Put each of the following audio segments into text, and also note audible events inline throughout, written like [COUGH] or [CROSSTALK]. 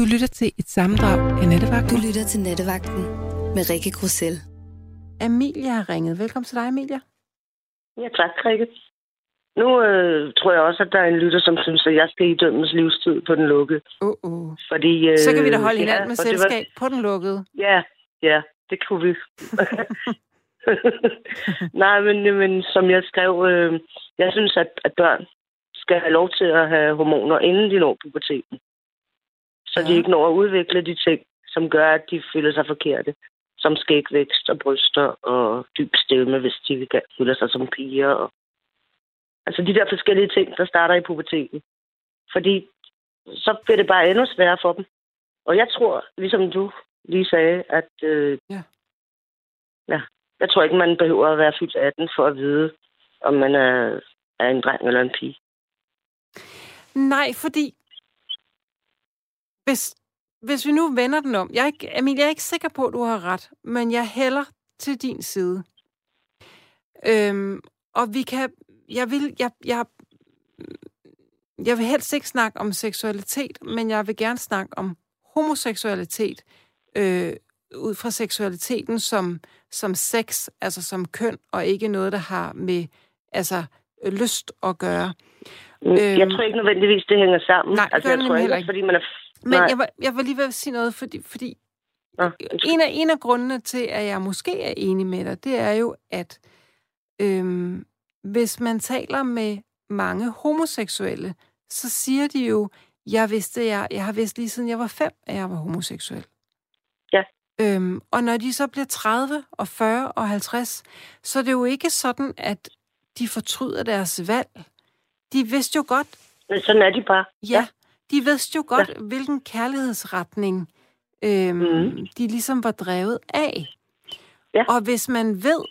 Du lytter til et sammendrag af Nattevagten. Du lytter til Nattevagten med Rikke Grussel. Amelia har ringet. Velkommen til dig, Amelia. Ja, tak, Rikke. Nu øh, tror jeg også, at der er en lytter, som synes, at jeg skal idømmes livstid på den lukkede. Uh -uh. Fordi, øh, Så kan vi da holde hinanden ja, med selskab på den lukkede. Ja, ja, det kunne vi. [LAUGHS] Nej, men, men som jeg skrev, øh, jeg synes, at, at børn skal have lov til at have hormoner, inden de når puberteten. Så ja. de ikke når at udvikle de ting, som gør, at de føler sig forkerte. Som skægvækst og bryster og dyb stemme, hvis de føler sig som piger. Og... Altså de der forskellige ting, der starter i puberteten. Fordi så bliver det bare endnu sværere for dem. Og jeg tror, ligesom du lige sagde, at øh, Ja. ja, jeg tror ikke, man behøver at være fyldt 18 for at vide, om man er, er en dreng eller en pige. Nej, fordi hvis, hvis vi nu vender den om. Jeg er ikke, Amelia, jeg er ikke sikker på, at du har ret, men jeg hælder til din side. Øhm, og vi kan... Jeg vil, jeg, jeg, jeg vil helst ikke snakke om seksualitet, men jeg vil gerne snakke om homoseksualitet øh, ud fra seksualiteten som, som sex, altså som køn, og ikke noget, der har med altså, lyst at gøre. Jeg Øhm, tror ikke nødvendigvis, det hænger sammen. nej, altså, jeg tror ikke, ikke. fordi man er... Men Nej. jeg var, jeg var lige ved at sige noget, fordi, fordi Nå, undskyld. en, af, en af grundene til, at jeg måske er enig med dig, det er jo, at øhm, hvis man taler med mange homoseksuelle, så siger de jo, jeg vidste, jeg, jeg har vidst lige siden jeg var fem, at jeg var homoseksuel. Ja. Øhm, og når de så bliver 30 og 40 og 50, så er det jo ikke sådan, at de fortryder deres valg. De vidste jo godt, Men sådan er de bare. Ja, de vidste jo godt, ja. hvilken kærlighedsretning øhm, Mhm. de ligesom var drevet af. Ja. Og hvis man ved,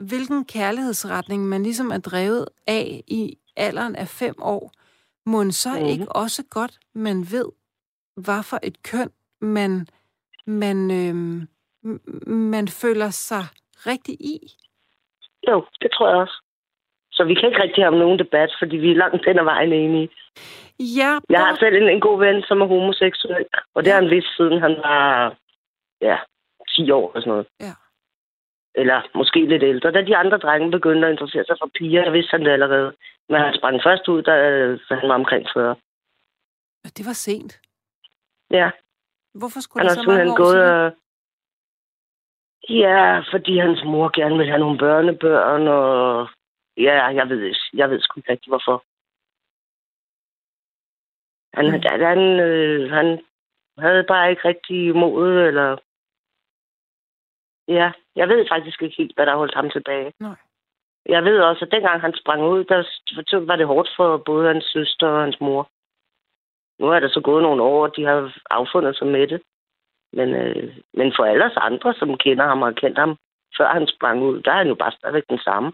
hvilken kærlighedsretning man ligesom er drevet af i alderen af fem år, må man så Mhm. ikke også godt, man ved, hvad for et køn man, man, øhm, man føler sig rigtig i. Jo, det tror jeg også. Så vi kan ikke rigtig have nogen debat, fordi vi er langt hen ad vejen enige. Ja, Jeg har selv en, en god ven, som er homoseksuel, og det har han vidst siden han var ja, 10 år eller sådan noget. Ja. Eller måske lidt ældre. Da de andre drenge begyndte at interessere sig for piger, der vidste han det allerede. Men han sprang først ud, da, han var omkring 40. det var sent. Ja, Hvorfor skulle han har så mange år gået det? og... Ja, fordi hans mor gerne vil have nogle børnebørn, og... Ja, jeg ved, jeg ved sgu ikke rigtig, hvorfor. Han, Mm. mm. han, øh, han havde bare ikke rigtig modet, eller... Ja, jeg ved faktisk ikke helt, hvad der holdt ham tilbage. Nej. Jeg ved også, at dengang han sprang ud, der var det hårdt for både hans søster og hans mor. Nu er der så gået nogle år, og de har affundet sig med det. Men, øh, men for alle os andre, som kender ham og har kendt ham, før han sprang ud, der er han jo bare stadigvæk den samme.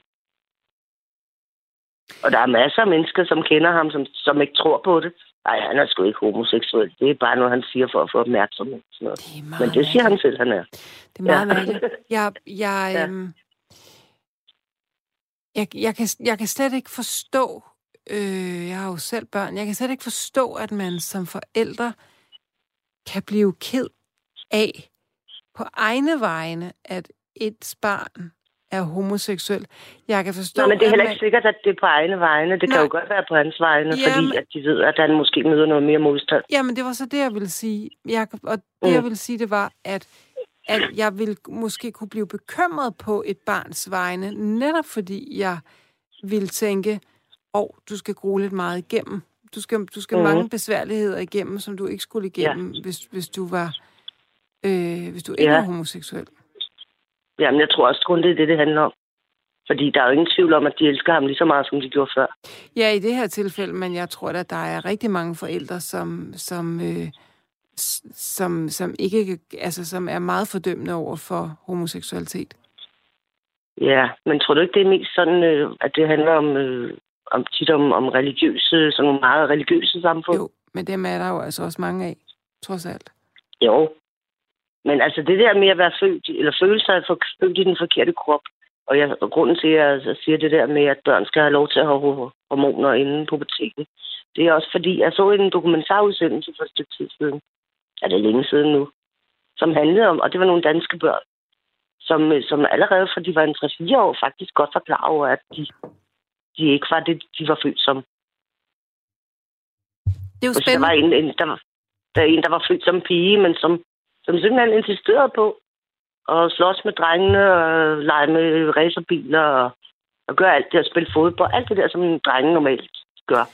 Og der er masser af mennesker, som kender ham, som, som ikke tror på det. Nej, han er sgu ikke homoseksuel. Det er bare noget, han siger for at få opmærksomhed. Sådan noget. Det er Men det siger han selv, han er. Det er meget Ja. mærkeligt. Jeg, jeg, Ja. øhm, jeg, jeg, kan, jeg kan slet ikke forstå, øh, jeg har jo selv børn, jeg kan slet ikke forstå, at man som forældre kan blive ked af på egne vegne, at et barn er homoseksuel. Jeg kan forstå, Nå, men det er heller man, ikke sikkert, at det er på egne vegne. Det kan Nej. jo godt være på hans vegne, Ja, fordi at de ved, at han måske møder noget mere modstand. Jamen, det var så det, jeg ville sige. Jeg, og det, Mm. jeg ville sige, det var, at, at jeg ville måske kunne blive bekymret på et barns vegne, netop fordi jeg ville tænke, åh, oh, du skal grue lidt meget igennem. Du skal, du skal Mhm. mange besværligheder igennem, som du ikke skulle igennem, ja. hvis, hvis du var øh, hvis du ikke Ja. var homoseksuel. Jamen, jeg tror også kun, det er det, det handler om. Fordi der er jo ingen tvivl om, at de elsker ham lige så meget, som de gjorde før. Ja, i det her tilfælde, men jeg tror at der er rigtig mange forældre, som, som, øh, som, som ikke, altså, som er meget fordømmende over for homoseksualitet. Ja, men tror du ikke, det er mest sådan, øh, at det handler om, øh, om tit om, om religiøse, sådan nogle meget religiøse samfund? Jo, men dem er der jo altså også mange af, trods alt. Jo. Men altså det der med at være født, eller føle sig for, født i den forkerte krop, og, jeg, og grunden til, at jeg siger det der med, at børn skal have lov til at have hor- hormoner inden puberteten, det er også fordi, jeg så en dokumentarudsendelse for et stykke tid siden, er det længe siden nu, som handlede om, og det var nogle danske børn, som, øh, som allerede fra de var en 3-4 år faktisk godt var klar over, at de, de ikke var det, de var født som. Det er jo så der spændende. var en, en, der, var, der er en, der var født som pige, men som, som simpelthen insisterede på at slås med drengene og lege med racerbiler og, og gøre alt det og spille fodbold. Alt det der, som drenge normalt gør.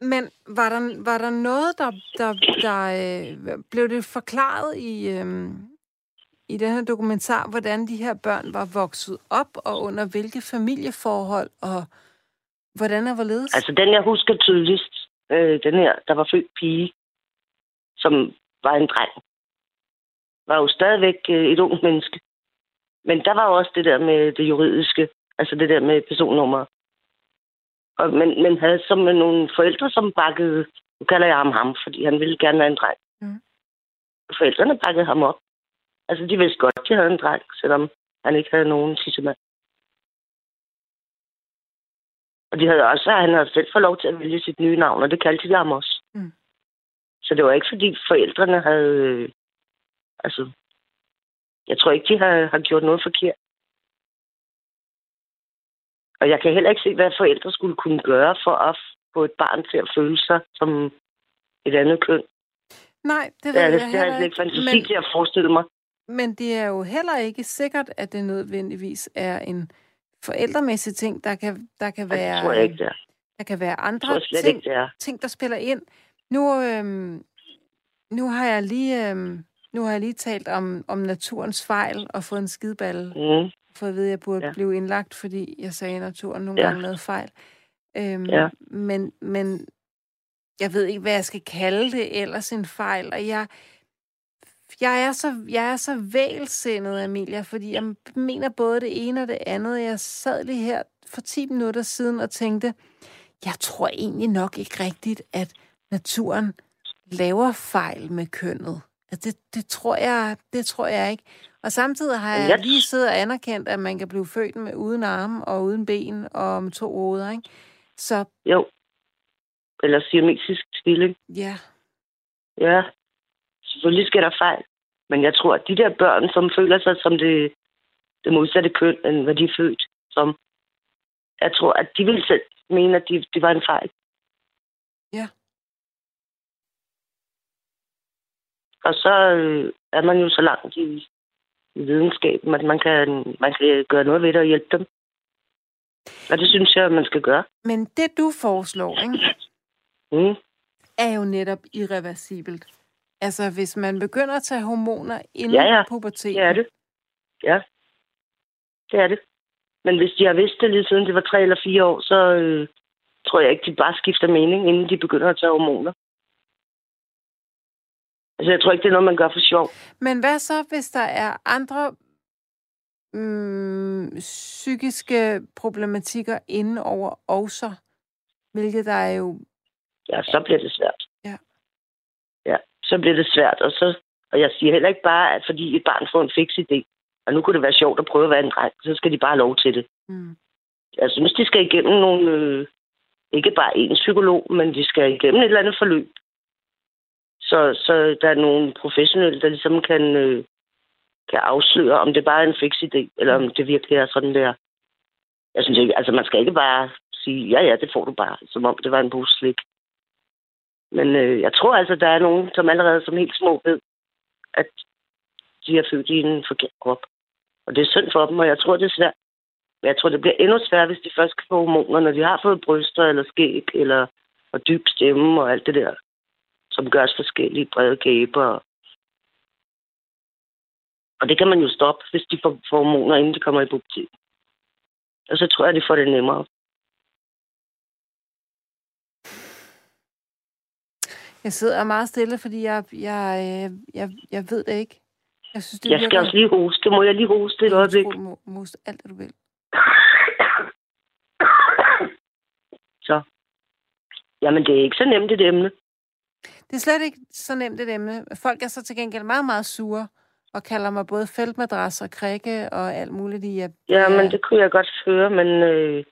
Men var der, var der noget, der, der, der øh, blev det forklaret i, øh, i den her dokumentar, hvordan de her børn var vokset op, og under hvilke familieforhold, og hvordan er hvorledes? Altså den, jeg husker tydeligst, øh, den her, der var født pige, som var en dreng, var jo stadigvæk øh, et ung menneske. Men der var jo også det der med det juridiske, altså det der med personnummer. Og, men, men havde som nogle forældre, som bakkede, nu kalder jeg ham ham, fordi han ville gerne være en dreng. Mm. Forældrene bakkede ham op. Altså de vidste godt, at de havde en dreng, selvom han ikke havde nogen tissemand. Og de havde også, han havde selv fået lov til at vælge sit nye navn, og det kaldte de ham også. Mm. Så det var ikke, fordi forældrene havde... Altså, jeg tror ikke, de har, har gjort noget forkert. Og jeg kan heller ikke se, hvad forældre skulle kunne gøre for at få et barn til at føle sig som et andet køn. Nej, det ved Det, er, jeg det har jeg heller slet ikke fantasi Men, til at forestille mig. men det er jo heller ikke sikkert, at det nødvendigvis er en forældremæssig ting, der kan, der kan Ja, være... det tror jeg ikke, det er. Der kan være Det andre ting, ikke, det ting, der spiller ind. Nu, øhm, nu har jeg lige, øhm, nu har jeg lige talt om, om naturens fejl og fået en skideballe. Mm. For at vide, at jeg burde. Ja. blive indlagt, fordi jeg sagde, at naturen nogle Ja. gange lavede fejl. Øhm, Ja. men, men jeg ved ikke, hvad jeg skal kalde det ellers en fejl. Og jeg, jeg, er så, jeg er så vælsindet, Amelia, fordi jeg mener både det ene og det andet. Jeg sad lige her for 10 minutter siden og tænkte, jeg tror egentlig nok ikke rigtigt, at naturen laver fejl med kønnet. Altså, det, det, tror jeg, det tror jeg ikke. Og samtidig har jeg lige siddet og anerkendt, at man kan blive født med uden arme og uden ben og med to hoveder, ikke? Så Jo. Eller siamesisk tvilling. ja, Ja, selvfølgelig sker der fejl. Men jeg tror, at de der børn, som føler sig som det, det modsatte køn, end hvad de er født som, jeg tror, at de vil selv mene, at de, det var en fejl. Ja. Og så øh, er man jo så langt i, i videnskaben, at man kan, man kan gøre noget ved det og hjælpe dem. Og det synes jeg, man skal gøre. men det du foreslår, ikke, Mm. er jo netop irreversibelt. Altså, hvis man begynder at tage hormoner inden Ja, ja. puberteten, Det er det. Ja. Det er det. Men hvis de har vidst det lige siden det var tre eller fire år, så øh, tror jeg ikke, de bare skifter mening, inden de begynder at tage hormoner. Altså, jeg tror ikke, det er noget, man gør for sjov. Men hvad så, hvis der er andre mm, psykiske problematikker inden over også? Hvilket der er jo... Ja, så bliver det svært. Ja. Ja, så bliver det svært. Og, så, og jeg siger heller ikke bare, at fordi et barn får en fix idé, og nu kunne det være sjovt at prøve at være en dreng, så skal de bare have lov til det. Mm, Jeg synes, de skal igennem nogle, øh, ikke bare en psykolog, men de skal igennem et eller andet forløb. Så, så der er nogle professionelle, der ligesom kan, øh, kan afsløre, om det bare er en fix idé, eller om det virkelig er sådan der. Jeg synes ikke, altså man skal ikke bare sige, ja ja, det får du bare, som om det var en pose slik. Men øh, jeg tror altså, der er nogen, som allerede som helt små ved, at de er født i en forkert krop. Og det er synd for dem, og jeg tror, det er svært. Men jeg tror, det bliver endnu sværere, hvis de først kan få hormoner, når de har fået bryster eller skæg, eller og dyb stemme og alt det der, som gør os forskellige brede kæber. Og det kan man jo stoppe, hvis de får, hormoner, inden de kommer i pubertet. Og så tror jeg, de får det nemmere. Jeg sidder meget stille, fordi jeg, jeg, øh, jeg, jeg ved det ikke. Jeg synes, det Jeg skal også lige hoste. Må jeg lige hoste et øjeblik? Du må moste alt, hvad du vil. Så. Jamen, det er ikke så nemt et emne. Det er slet ikke så nemt et emne. Folk er så til gengæld meget, meget sure og kalder mig både feltmadras og krikke og alt muligt i. At, Ja, men det kunne jeg godt høre, men, øh,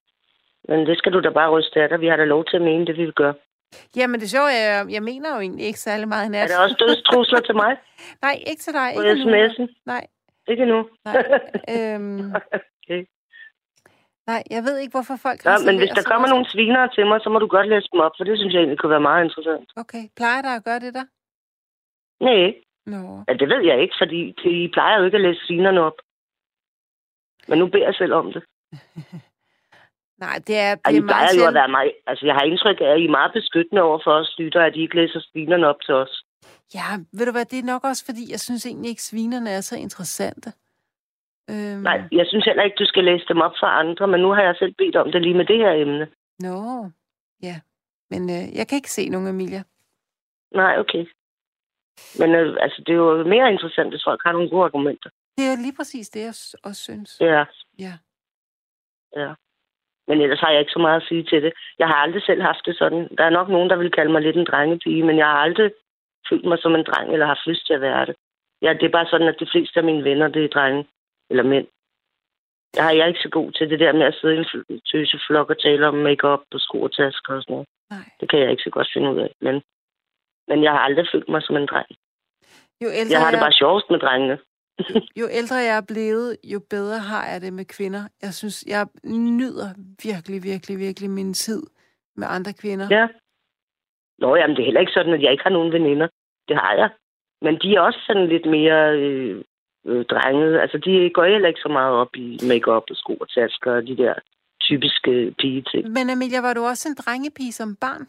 men det skal du da bare ryste af dig. Vi har da lov til at mene det, vi vil gøre. Jamen, det sjove er, jeg mener jo egentlig ikke særlig meget i Er nat. der også dødstrusler til mig [LAUGHS] Nej, ikke til dig. på sms'en? Nej, Ikke nu. nej. øhm, [LAUGHS] okay. Nej, jeg ved ikke, hvorfor folk Ja, men hvis der sig kommer nogle svinere til mig, så må du godt læse dem op, for det synes jeg egentlig kunne være meget interessant. Okay, plejer der at gøre det der? Nej, Nå. ja, det ved jeg ikke, fordi de plejer jo ikke at læse svinerne op. Men nu beder jeg selv om det. [LAUGHS] Nej, det er, det Og er I meget plejer jo at være mig. Altså, jeg har indtryk af, at I er meget beskyttende over for os lytter, at I ikke læser svinerne op til os. Ja, ved du hvad, det er nok også, fordi jeg synes egentlig ikke, svinerne er så interessante. Øhm, Nej, jeg synes heller ikke, du skal læse dem op for andre, men nu har jeg selv bedt om det lige med det her emne. Nå, ja. Men øh, jeg kan ikke se nogen Emilia. Nej, okay. Men øh, altså, det er jo mere interessant, hvis folk har nogle gode argumenter. Det er jo lige præcis det, jeg også synes. Ja, Ja. ja. Men ellers har jeg ikke så meget at sige til det. Jeg har aldrig selv haft det sådan. Der er nok nogen, der vil kalde mig lidt en drengepige, men jeg har aldrig følt mig som en dreng, eller haft lyst til at være det. Ja, det er bare sådan, at de fleste af mine venner, det er drenge eller mænd. Jeg er jeg er ikke så god til det der med at sidde i en tøseflok og tale om makeup og sko og tasker og sådan noget. Nej. Det kan jeg ikke så godt finde ud af. Men, men jeg har aldrig følt mig som en dreng. Jo ældre, Jeg har det jeg, bare sjovest med drengene. jo ældre jeg er blevet, jo bedre har jeg det med kvinder. Jeg synes, jeg nyder virkelig, virkelig, virkelig min tid med andre kvinder. Ja. Nå, jamen, det er heller ikke sådan, at jeg ikke har nogen veninder. Det har jeg. Men de er også sådan lidt mere øh, øh, drengede. Altså, de går heller ikke så meget op i makeup og sko og tasker og de der typiske pigeting. Men Emilia, var du også en drengepige som barn?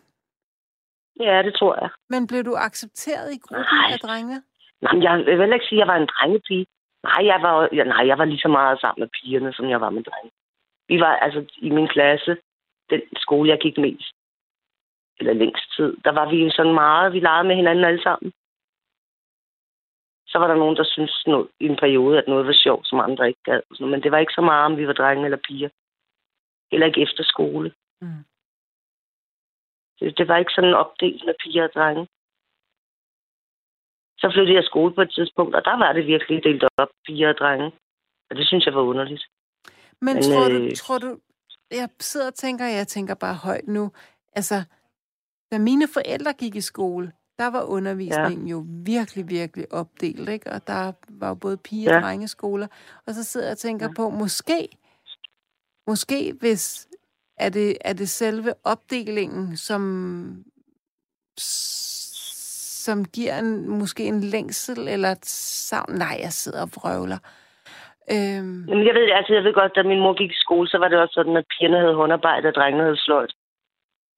Ja, det tror jeg. Men blev du accepteret i gruppen Nej. af drenge? Nej, jeg vil heller ikke sige, at jeg var en drengepige. Nej, jeg var, ja, nej, jeg var lige så meget sammen med pigerne, som jeg var med drenge. Vi var altså i min klasse, den skole, jeg gik mest, eller længst tid, der var vi sådan meget, vi legede med hinanden alle sammen. Så var der nogen, der syntes noget, i en periode, at noget var sjovt, som andre ikke gad. Men det var ikke så meget, om vi var drenge eller piger. Heller ikke efter skole. Mm. Det, det var ikke sådan opdelt med piger og drenge. Så flyttede jeg skole på et tidspunkt, og der var det virkelig delt op, piger og drenge. Og det synes jeg var underligt. Men, Men, tror, du, øh, tror du... Jeg sidder og tænker, jeg tænker bare højt nu. Altså, da mine forældre gik i skole, der var undervisningen ja. jo virkelig, virkelig opdelt, ikke? Og der var jo både pige- og Ja. drengeskoler. Og så sidder jeg og tænker ja. på, måske, måske hvis, er det, er det selve opdelingen, som, som giver en, måske en længsel eller et savn. Nej, jeg sidder og vrøvler. Øhm, Jamen, jeg ved, det, altså, jeg ved godt, da min mor gik i skole, så var det også sådan, at pigerne havde håndarbejde, og drengene havde sløjt.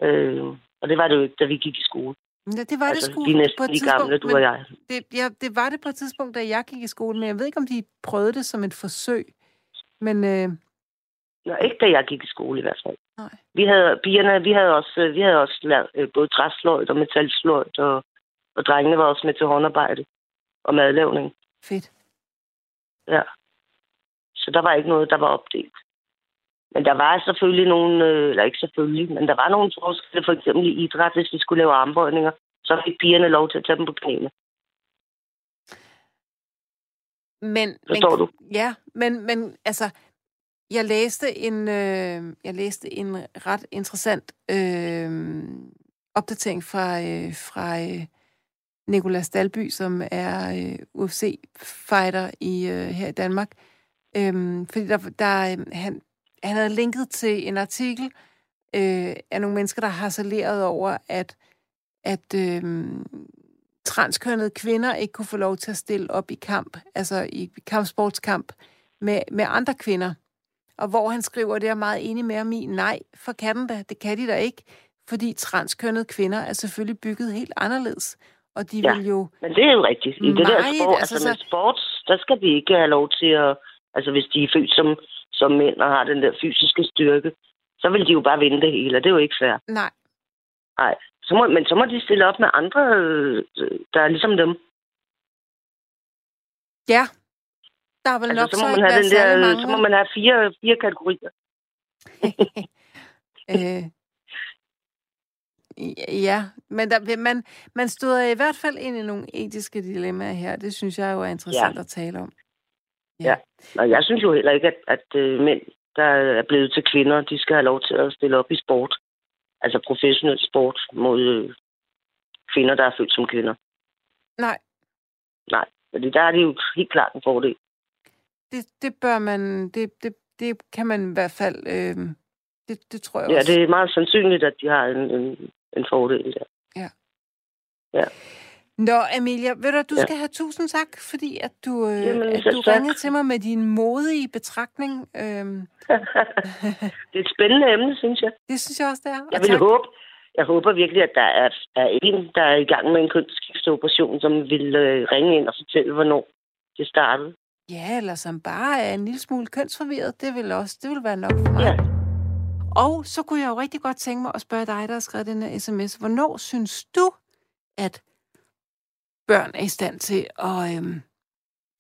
Øh, og det var det jo ikke, da vi gik i skole. Ja, det var altså, det sgu vi er på næsten et lige tidspunkt. gamle, du og jeg. Det, ja, det var det på et tidspunkt, da jeg gik i skole, men jeg ved ikke, om de prøvede det som et forsøg. Men øh, Nå, ikke da jeg gik i skole i hvert fald. nej. Vi havde, pigerne, vi havde også, øh, vi havde også lært øh, både træsløjt og metalsløjt, og, og drengene var også med til håndarbejde og madlavning. Fedt. Ja. Så der var ikke noget, der var opdelt. Men der var selvfølgelig nogle, øh, eller ikke selvfølgelig, men der var nogle forskelle, for eksempel i idræt, hvis vi skulle lave armbøjninger, så fik pigerne lov til at tage dem på knæene. Men, Forstår men, du? Ja, men, men altså, jeg læste en, øh, jeg læste en ret interessant øh, opdatering fra, øh, fra øh, Nicolas Dalby, som er øh, UFC-fighter i, øh, her i Danmark. Øh, fordi der, der, øh, han, han havde linket til en artikel øh, af nogle mennesker, der har saleret over, at, at øh, transkønnede kvinder ikke kunne få lov til at stille op i kamp, altså i kampsportskamp, med, med andre kvinder. Og hvor han skriver, det er meget enig med ham i, nej, for kan den da, det kan de da ikke, fordi transkønnede kvinder er selvfølgelig bygget helt anderledes. Og de Ja. vil jo... Men det er jo rigtigt. I det der sport, altså, altså, med så- sport, der skal de ikke have lov til at... Altså, hvis de er født som, som mænd og har den der fysiske styrke, så vil de jo bare vinde det hele, og det er jo ikke fair. Nej, Nej. Så må, men så må de stille op med andre, der er ligesom dem. ja. Der er vel Altså, nok så må man have den der, mange. så må man have fire, fire kategorier. [LAUGHS] øh, ja, men der, man, man støder i hvert fald ind i nogle etiske dilemmaer her. Det synes jeg jo er interessant Ja. at tale om. Ja. Og jeg synes jo heller ikke, at, at øh, mænd, der er blevet til kvinder, de skal have lov til at stille op i sport. altså professionel sport mod øh, kvinder, der er født som kvinder. Nej. Nej, fordi der er det jo helt klart en fordel. Det, det bør man, det, det, det kan man i hvert fald, øh, det, det tror jeg Ja, også. det er meget sandsynligt, at de har en, en, en fordel der. Ja. Nå, Amelia, ved du, du Ja. skal have tusind tak, fordi at du, øh, Jamen, at du tak. ringede til mig med din modige betragtning. Øhm, [LAUGHS] det er et spændende emne, synes jeg. det synes jeg også, det er. Og Jeg vil tak. håbe, jeg håber virkelig, at der er, er en, der er i gang med en kønsskifteoperation, som vil øh, ringe ind og fortælle, hvornår det startede. Ja, eller som bare er en lille smule kønsforvirret, det vil også det vil være nok for mig. Ja. Og så kunne jeg jo rigtig godt tænke mig at spørge dig, der har skrevet den her sms. Hvornår synes du, at børn er i stand til at øhm,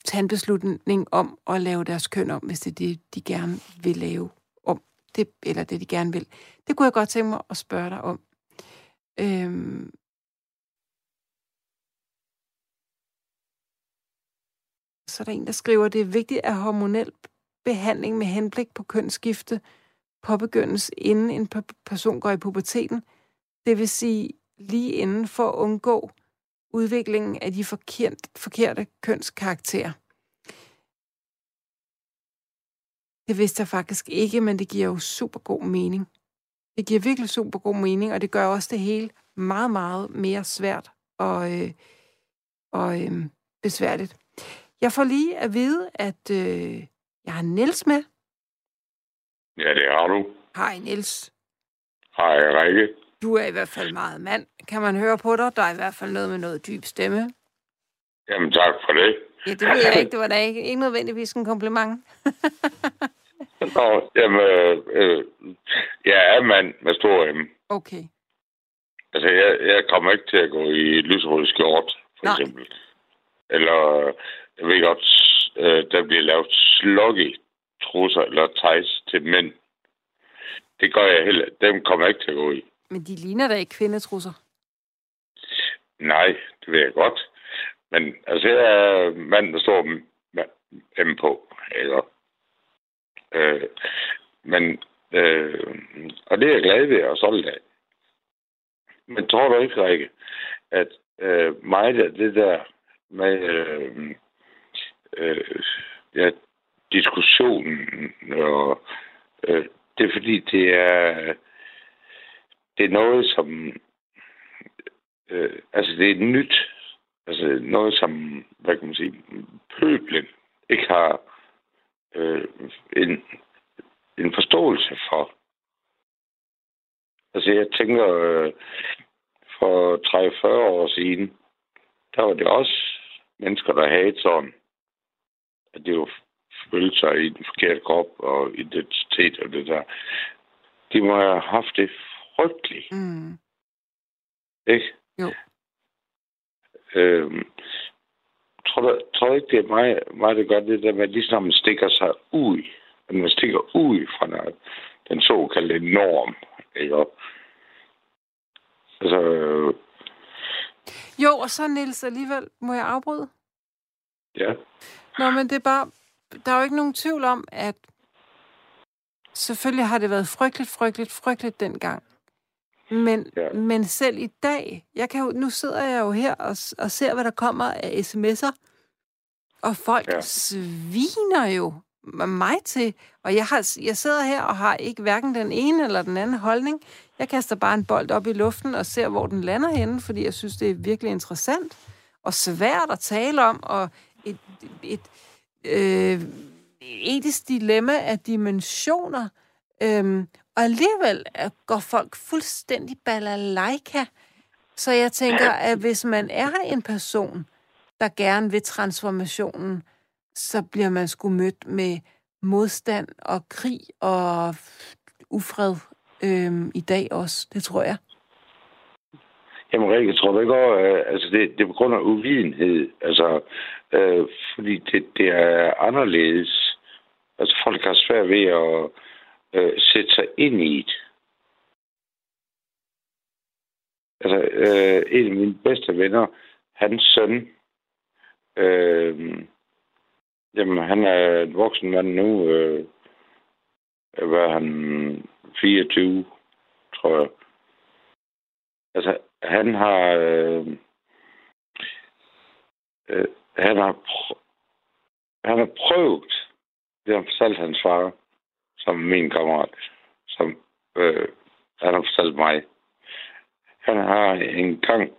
tage en beslutning om at lave deres køn om, hvis det er det, de gerne vil lave om, det, eller det, de gerne vil? Det kunne jeg godt tænke mig at spørge dig om. Øhm, så er der en, der skriver, at det er vigtigt, at hormonel behandling med henblik på kønsskifte påbegyndes, inden en person går i puberteten. Det vil sige lige inden for at undgå udviklingen af de forkert, forkerte kønskarakterer. Det vidste jeg faktisk ikke, men det giver jo super god mening. Det giver virkelig super god mening, og det gør også det hele meget, meget mere svært og, øh, og øh, besværligt. Jeg får lige at vide, at øh, jeg har Niels med. Ja, det har du. Hej Niels. Hej, Rikke. Du er i hvert fald meget mand. Kan man høre på dig? Der er i hvert fald noget med noget dyb stemme. Jamen, tak for det. Ja, det ved jeg ikke. Det var da ikke, ikke nødvendigvis en kompliment. [LAUGHS] Nå, jamen, øh, øh, jeg er mand med stor M. Okay. Altså, jeg, jeg kommer ikke til at gå i lyserød skjort, for Nej. eksempel. Eller, jeg ved godt, øh, der bliver lavet sloggy trusser eller tejs til mænd. Det gør jeg heller. Dem kommer jeg ikke til at gå i. Men de ligner da ikke kvindetrusser. Nej, det ved jeg godt. Men altså, jeg er mand, der står med M på, ikke? Øh, men, øh, og det er jeg glad ved og stolt af. Men tror du ikke, Rikke, at øh, meget af det der med øh, øh, ja, diskussionen, og, øh, det er fordi, det er, det er noget, som øh, altså det er nyt. Altså noget, som, hvad kan man sige, pøblen ikke har øh, en, en forståelse for. Altså jeg tænker, øh, for 30-40 år siden, der var det også mennesker, der havde sådan, at det var følte sig i den forkerte krop og identitet og det der. De må have haft det frygteligt. Mm. Ikke? Jo. Øhm, tror, du, tror du ikke, det er mig, mig, der gør det der med, at lige når man stikker sig ud, at man stikker ud fra den, den såkaldte norm, ikke? Altså, øh, Jo, og så Niels alligevel, må jeg afbryde? ja, Nå, men det er bare, der er jo ikke nogen tvivl om, at selvfølgelig har det været frygteligt, frygteligt, frygteligt dengang. Men, ja. Men selv i dag, jeg kan jo, nu sidder jeg jo her og, og ser, hvad der kommer af sms'er, og folk ja. Sviner jo mig til, og jeg, har, jeg sidder her og har ikke hverken den ene eller den anden holdning. Jeg kaster bare en bold op i luften og ser, hvor den lander henne, fordi jeg synes, det er virkelig interessant og svært at tale om, og et, et øh, etisk dilemma af dimensioner. Øhm, og alligevel øh, går folk fuldstændig balalaika. Så jeg tænker, at hvis man er en person, der gerne vil transformationen, så bliver man sgu mødt med modstand og krig og ufred øhm, i dag også. Det tror jeg. Jamen, Rikke, tror ikke over, øh, altså det, det er på grund af uvidenhed, altså, øh, fordi det, det er anderledes. Altså, folk har svært ved at øh, sætte sig ind i det. Altså, øh, en af mine bedste venner, hans søn, øh, jamen, han er en voksen mand nu, øh, øh hvad han, 24, tror jeg. Altså, han har... Øh, øh, han har pr- han har prøvet, det har fortalt hans far, som min kammerat, som øh, han har fortalt mig. Han har en gang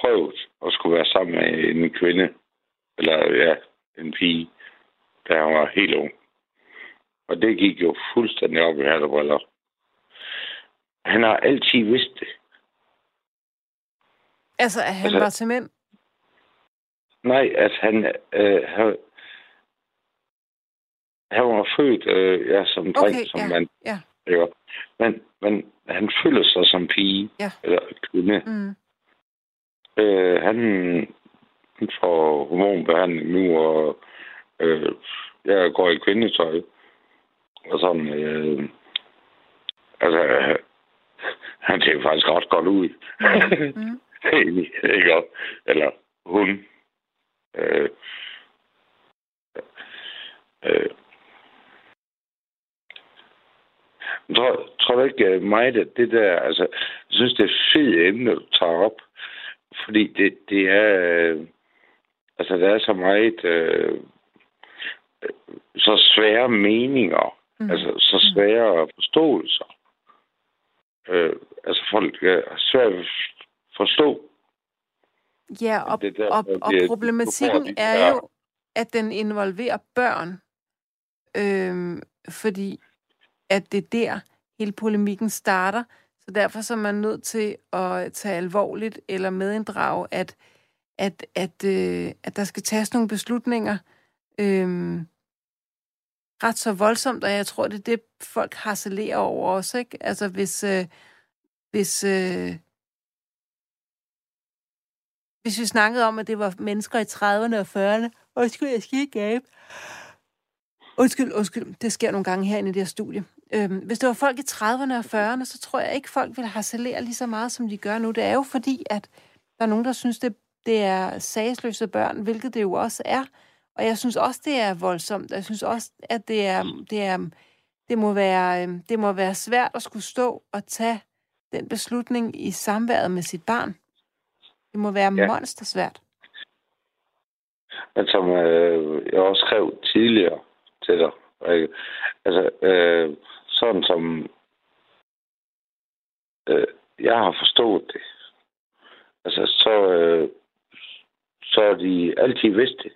prøvet at skulle være sammen med en kvinde, eller ja, en pige, da han var helt ung. Og det gik jo fuldstændig op i hattebriller. Han har altid vidst det. Altså, at han Altså- var til mænd? Nej, at han, øh, han, han var født øh, ja, som dreng, Okay, som ja, mand. ja. Ikke? Men, men han føler sig som pige, Ja. eller kvinde. Mm. Øh, han, han får hormonbehandling nu, og øh, jeg går i kvindetøj. Og sådan, øh, altså, han ser faktisk ret godt ud. Mm. [LAUGHS] Ikke? Eller hun. Øh, øh, jeg tror, tror du ikke øh, mig, at det der, altså, jeg synes, det er fedt emne, du tager op, fordi det, det er, øh, altså, der er så meget, øh, øh, så svære meninger, Mm. mm. altså, så svære forståelser. Øh, altså, folk er svært at forstå, Ja, og, det er derfor, og, og det er- problematikken du får de er der- jo, at den involverer børn. Øhm, fordi at det er der, hele polemikken starter. Så derfor så er man nødt til at tage alvorligt eller medinddrage, at, at, at, øh, at der skal tages nogle beslutninger øh, ret så voldsomt, og jeg tror, det er det, folk harcelerer over også. Ikke? Altså hvis, øh, hvis, øh, hvis vi snakkede om, at det var mennesker i 30'erne og 40'erne, undskyld, jeg skal ikke gabe. Undskyld, undskyld, det sker nogle gange herinde i det her studie. Øhm, hvis det var folk i 30'erne og 40'erne, så tror jeg ikke, folk vil harcelere lige så meget, som de gør nu. Det er jo fordi, at der er nogen, der synes, det, det er sagsløse børn, hvilket det jo også er. Og jeg synes også, det er voldsomt. Jeg synes også, at det er, det er, det må være, øhm, det må være svært at skulle stå og tage den beslutning i samværet med sit barn. Det må være. Ja. monstersvært. Men som øh, jeg også skrev tidligere til dig, ikke? altså øh, sådan som øh, jeg har forstået det, altså så, øh, så har de altid vidst det.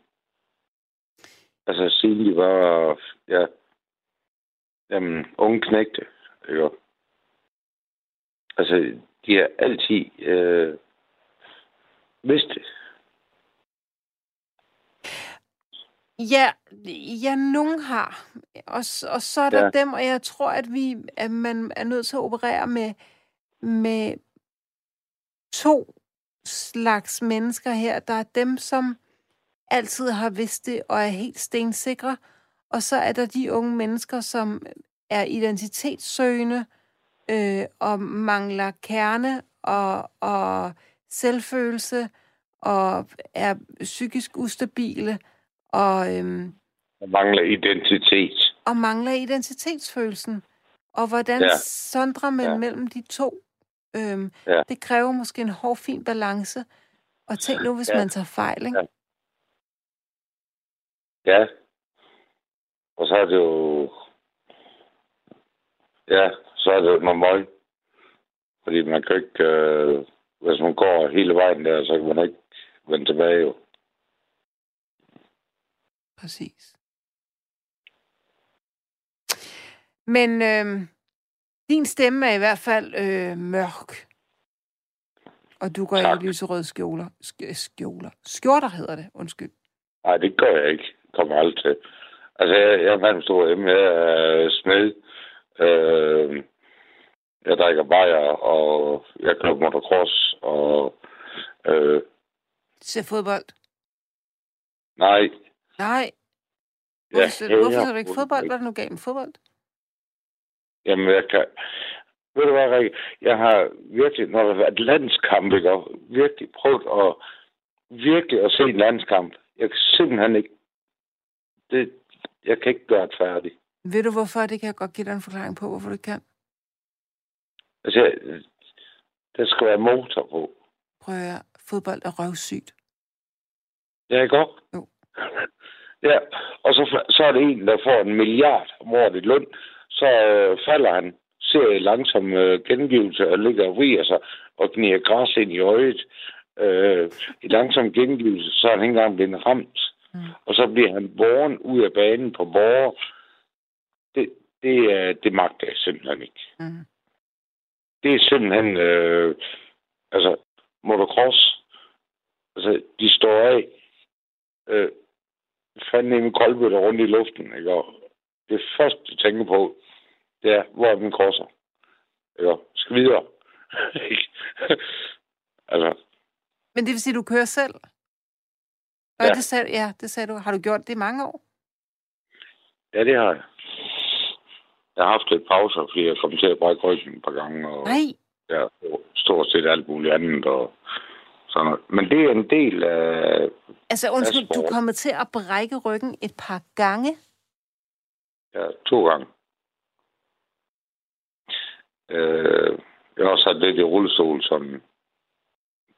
Altså siden de var, ja, jamen, unge knægte, ikke? Altså, de har altid øh, vidst det. Ja, ja, nogen har. Og, og så er der. Ja. dem, og jeg tror, at vi at man er nødt til at operere med, med to slags mennesker her. Der er dem, som altid har vidst det og er helt stensikre. Og så er der de unge mennesker, som er identitetssøgende øh, og mangler kerne og, og selvfølelse og er psykisk ustabile og, øhm, Der mangler identitet. og mangler identitetsfølelsen. Og hvordan ja. Sondrer man ja. Mellem de to? Øhm, Ja. Det kræver måske en hård, fin balance. Og tænk nu, hvis ja. Man tager fejl, ikke? Ja. Ja. Og så er det jo... Ja, så er det noget møg. Fordi man kan ikke... Øh, hvis man går hele vejen der, så kan man ikke vende tilbage jo. Præcis. Men øhm, din stemme er i hvert fald øh, mørk. Og du går Tak. i lyserøde skjoler. Sk- skjoler. Skjorter hedder det, undskyld. Nej, det gør jeg ikke. Kommer aldrig til. Altså, jeg, jeg er mand stor hjemme. Jeg er smed. Øh, jeg drikker bajer, og jeg kører motocross, og... Øh, Ser fodbold. nej. Nej. jeg Hvorfor, ser du, hvorfor hader ser du ikke fodbold? Hvad er der nu galt med fodbold? Jamen, jeg kan... Ved du hvad, Rikke? Jeg har virkelig, når der har været landskamp, ikke, og virkelig prøvet at virkelig at se en landskamp. Jeg kan simpelthen ikke... Det, jeg kan ikke gøre det færdigt. Ved du hvorfor? Det kan jeg godt give dig en forklaring på, hvorfor du ikke kan. Altså, Der skal være motor på. Prøv at høre, fodbold er røvsygt. Ja, ikke godt? Jo. [LAUGHS] Ja, og så, så er det en, der får en milliard om året i løn. Så øh, falder han, ser langsom øh, gengivelse og ligger og vriger sig og gniger græs ind i øjet. Øh, I langsom gengivelse, så er han ikke engang blevet ramt. Mm. Og så bliver han borgen ud af banen på borger. Det, det, er, det magter jeg simpelthen ikke. Mm. Det er simpelthen... Øh, altså, motocross. Altså, de står af. Øh, fanden en koldbøtter rundt i luften, ikke? Og det første, du tænker på, det er, hvor er min crosser? Ikke? Skal videre. [LAUGHS] Altså, Men det vil sige, at du kører selv? Og Ja. det sagde, ja, det sagde du. Har du gjort det i mange år? ja, det har jeg. Jeg har haft lidt pauser, fordi jeg kom til at brække ryggen et par gange, og Nej. ja, stort set alt muligt andet, og sådan noget. Men det er en del af... Altså, undskyld, du sport. er kommet til at brække ryggen et par gange. Ja, to gange. Øh, jeg har også sat lidt i rullestol sådan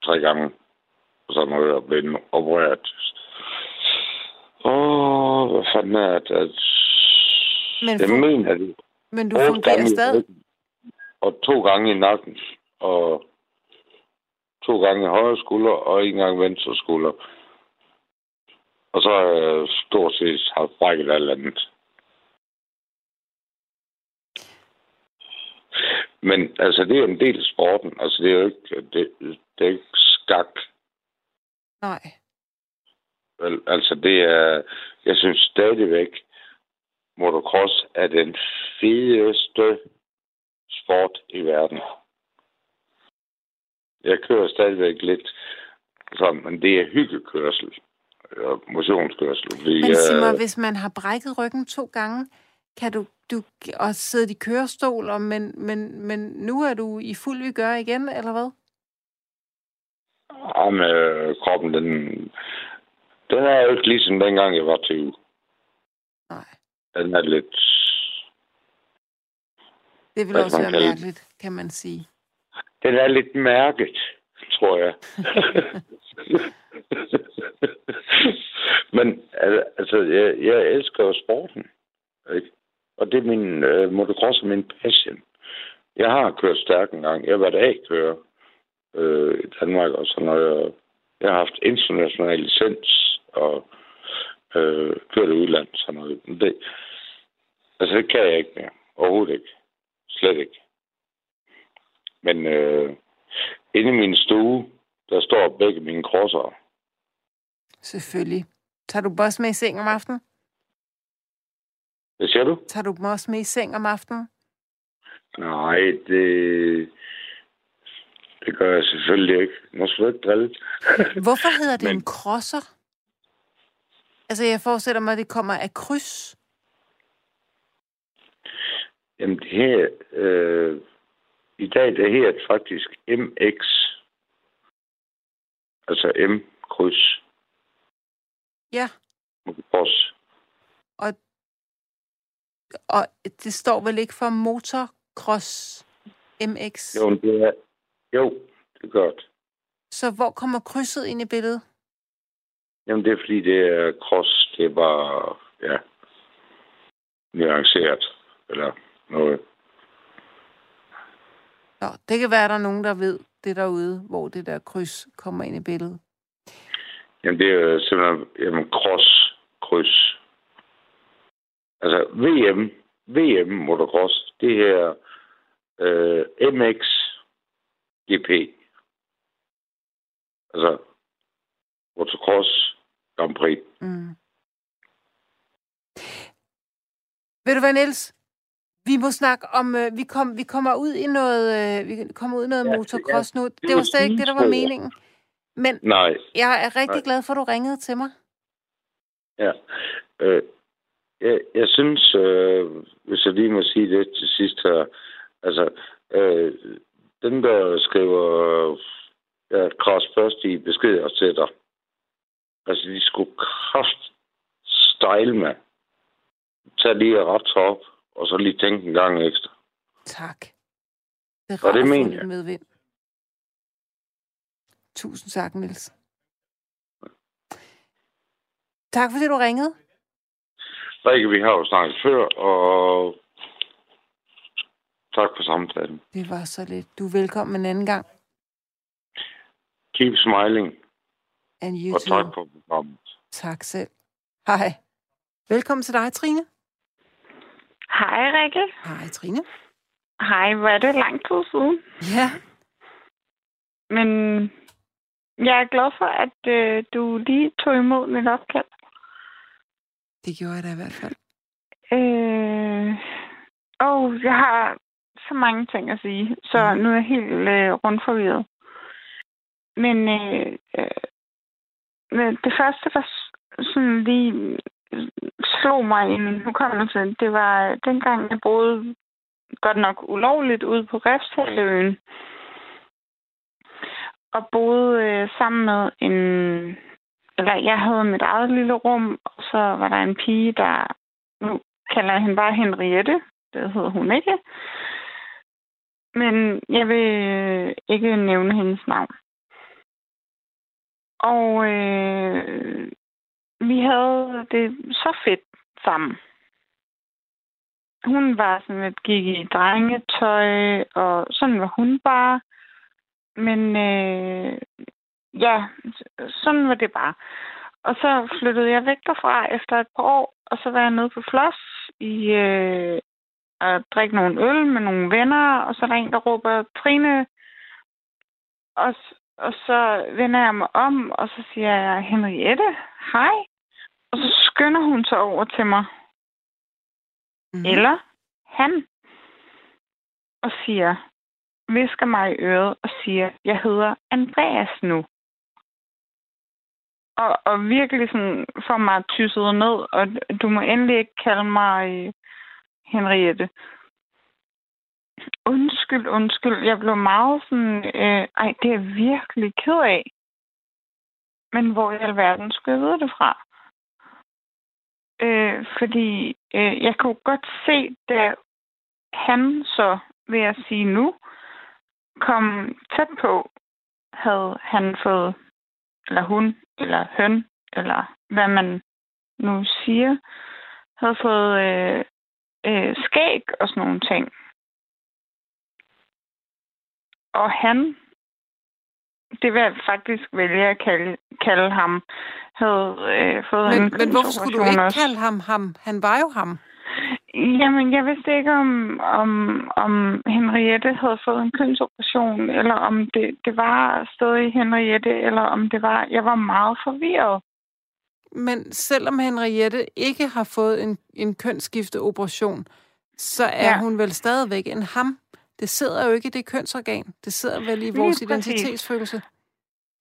tre gange. Og sådan noget, og blevet opereret. Åh, hvad fanden er det? At... Men, Jeg mener, det men du fungerer stadig. Og to gange i nakken. Og to gange højre skulder, og en gang venstre skulder. Og så har jeg stort set haft brækket alt andet. Men altså, det er jo en del af sporten. Altså, det er jo ikke, det, det er ikke skak. Nej. Vel, altså, det er... Jeg synes stadigvæk, motocross er den fedeste sport i verden. Jeg kører stadigvæk lidt sådan, men det er hyggekørsel og motionskørsel. Fordi, Men sig mig, øh, hvis man har brækket ryggen to gange, kan du, du også sidde i kørestol, og, men, men, men nu er du i fuld vi gør igen, eller hvad? Ja, med kroppen, den, den er jo ikke ligesom dengang, jeg var 20. Nej. Den er lidt... Det vil også være mærkeligt, kan man sige. Den er lidt mærket, tror jeg. [LAUGHS] Men al- altså, jeg, jeg elsker jo sporten. Ikke? Og det er min øh, motocross er min passion. Jeg har kørt stærk en gang. Jeg har været A-kører øh, i Danmark og sådan noget. og Jeg har haft international licens og øh, kørt i udlandet sådan noget. Men Det, altså, det kan jeg ikke mere. Overhovedet ikke. Slet ikke. Men øh, inde i min stue, der står begge mine krosser. Selvfølgelig. Tager du også med i seng om aftenen? Hvad siger du? Tager du også med i seng om aftenen? Nej, det... Det gør jeg selvfølgelig ikke. Nu skal du ikke drille. Hvorfor hedder det [LAUGHS] Men- en crosser? Altså, jeg forestiller mig, at det kommer af kryds. Jamen, det her... Øh, I dag, det her faktisk MX. Altså M-kryds. Ja, Motocross. og det står vel ikke for motocross MX? Jo, det er... Jo, det gør det. Så hvor kommer krydset ind i billedet? Jamen, det er fordi, det er cross. Det er bare... Ja. Nuanceret. Eller noget. Nå, det kan være, at der er nogen, der ved det derude, hvor det der kryds kommer ind i billedet. Jamen, det er jo simpelthen jamen, cross, kryds. Altså, VM, VM motocross, det her øh, MX GP. Altså, motocross Grand Prix. Mm. Ved du hvad, Niels? Vi må snakke om, øh, vi, kom, vi kommer ud i noget, øh, vi kommer ud i noget Ja, ja, det- motocross nu. Det var var slet ikke det, der var meningen. Men Nej, jeg er rigtig Nej. glad for, at du ringede til mig. ja. Øh, jeg, jeg synes, øh, hvis jeg lige må sige det til sidst her, altså, øh, dem, der skriver ja, kras først i beskeder til dig, altså, de skulle kraft style med. Tag lige ret op, og så lige tænke en gang ekstra. Tak. Det er Og det mener jeg. medvind. Tusind tak, Niels. Tak fordi du ringede. Rikke, vi har jo snakket før, og tak for samtalen. Det var så lidt. Du er velkommen en anden gang. Keep smiling, And you og too. tak for programmet. Tak selv. Hej. Velkommen til dig, Trine. Hej, Rikke. Hej, Trine. Hej, hvor er det lang tid siden. Ja, Men jeg er glad for, at øh, du lige tog imod mit opkald. det gjorde jeg da i hvert fald. Øh, og jeg har så mange ting at sige, så Mhm. nu er jeg helt øh, rundt forvirret. Men øh, øh, det første, s- sådan lige slog mig i min hukommelse, det var øh, dengang, jeg boede godt nok ulovligt ude på Refshaløen. Og boede øh, sammen med en... Eller jeg havde mit eget lille rum, og så var der en pige, der... Nu kalder jeg hende bare Henriette. Det hed hun ikke. Men jeg vil øh, ikke nævne hendes navn. Og øh, vi havde det så fedt sammen. Hun var sådan lidt, gik i drengetøj, og sådan var hun bare. Men øh, ja, sådan var det bare. Og så flyttede jeg væk derfra efter et par år, og så var jeg nede på Floss i øh, at drikke nogle øl med nogle venner, og så er der en, der råber, Trine, og, og så vender jeg mig om, og så siger jeg, Henriette, hej. Og så skynder hun sig over til mig, Mm. eller han, og siger, visker mig i øret og siger, jeg hedder Andreas nu. Og, og virkelig sådan får mig tysset ned, og du må endelig ikke kalde mig øh, Henriette. Undskyld, undskyld. Jeg blev meget sådan, øh, ej, det er jeg virkelig ked af. Men hvor i alverden skulle jeg vide det fra? Øh, fordi øh, jeg kunne godt se, da han så, vil jeg sige nu, kom tæt på, havde han fået, eller hun, eller høn, eller hvad man nu siger, havde fået øh, øh, skæg og sådan nogle ting. Og han, det vil jeg faktisk vælge at kalde, kalde ham, havde øh, fået Men, en men hvorfor skulle du ikke også. kalde ham ham? Han var jo ham. Jamen, jeg vidste ikke, om, om, om Henriette havde fået en kønsoperation, eller om det, det var stadig Henriette, eller om det var... Jeg var meget forvirret. Men selvom Henriette ikke har fået en, en kønsskifteoperation, så er. Ja. hun vel stadigvæk en ham. Det sidder jo ikke i det kønsorgan. Det sidder vel i Lige vores præcis. identitetsfølelse.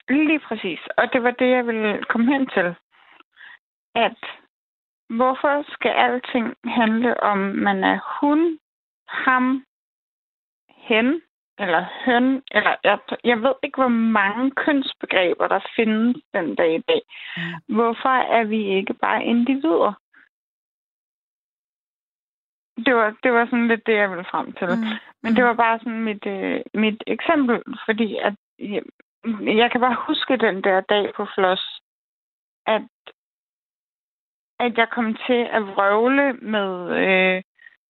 Lige præcis. Og det var det, jeg ville komme hen til. At hvorfor skal alting handle om, man er hun, ham, hen, eller høn, eller jeg, jeg ved ikke, hvor mange kønsbegreber, der findes den dag i dag. Mm. Hvorfor er vi ikke bare individer? Det var, det var sådan lidt det, jeg ville frem til. Mm. Men det var bare sådan mit, øh, mit eksempel, fordi at jeg, jeg kan bare huske den der dag på Floss, at, at jeg kom til at vrøvle med øh,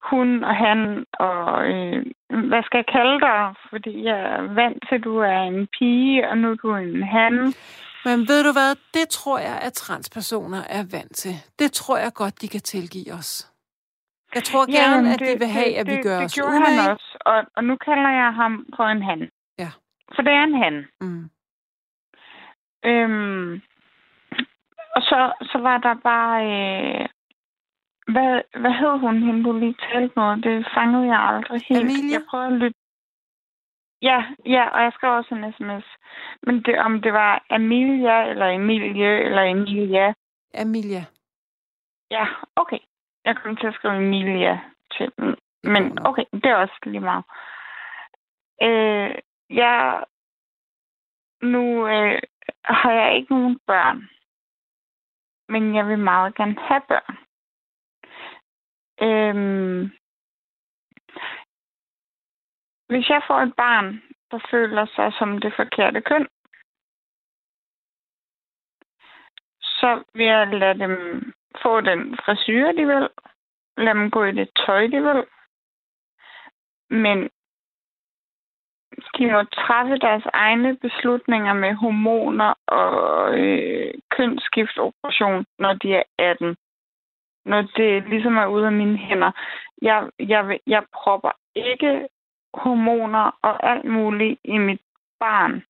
hun og han, og øh, hvad skal jeg kalde dig? Fordi jeg er vant til, at du er en pige, og nu er du en han. Men ved du hvad? Det tror jeg, at transpersoner er vant til. Det tror jeg godt, de kan tilgive os. Jeg tror gerne, Jamen, at de vil have, at vi det, gør det os gjorde umage. han også, og, og nu kalder jeg ham for en han. Ja. For det er en han. Mm. Øhm, og så, så var der bare... Øh, hvad, hvad hed hun, hende du lige talte med? Det fangede jeg aldrig helt. Amelia? Jeg prøvede at lytte. Ja, ja, og jeg skrev også en sms. Men det, om det var Amelia, eller Emilie, eller Emilia. Amelia. Ja, okay. Jeg kom til at skrive Emilia til dem. Men okay, det er også lige meget. Øh, jeg, nu øh, har jeg ikke nogen børn, men jeg vil meget gerne have børn. Øhm, hvis jeg får et barn, der føler sig som det forkerte køn, så vil jeg lade dem få den frisyr, de vil. Lad dem gå i det tøj, de vil. Men de må træffe deres egne beslutninger med hormoner og øh, kønsskiftoperation, når de er 18. Når det ligesom er ude af mine hænder. Jeg, jeg, jeg propper ikke hormoner og alt muligt i mit barn,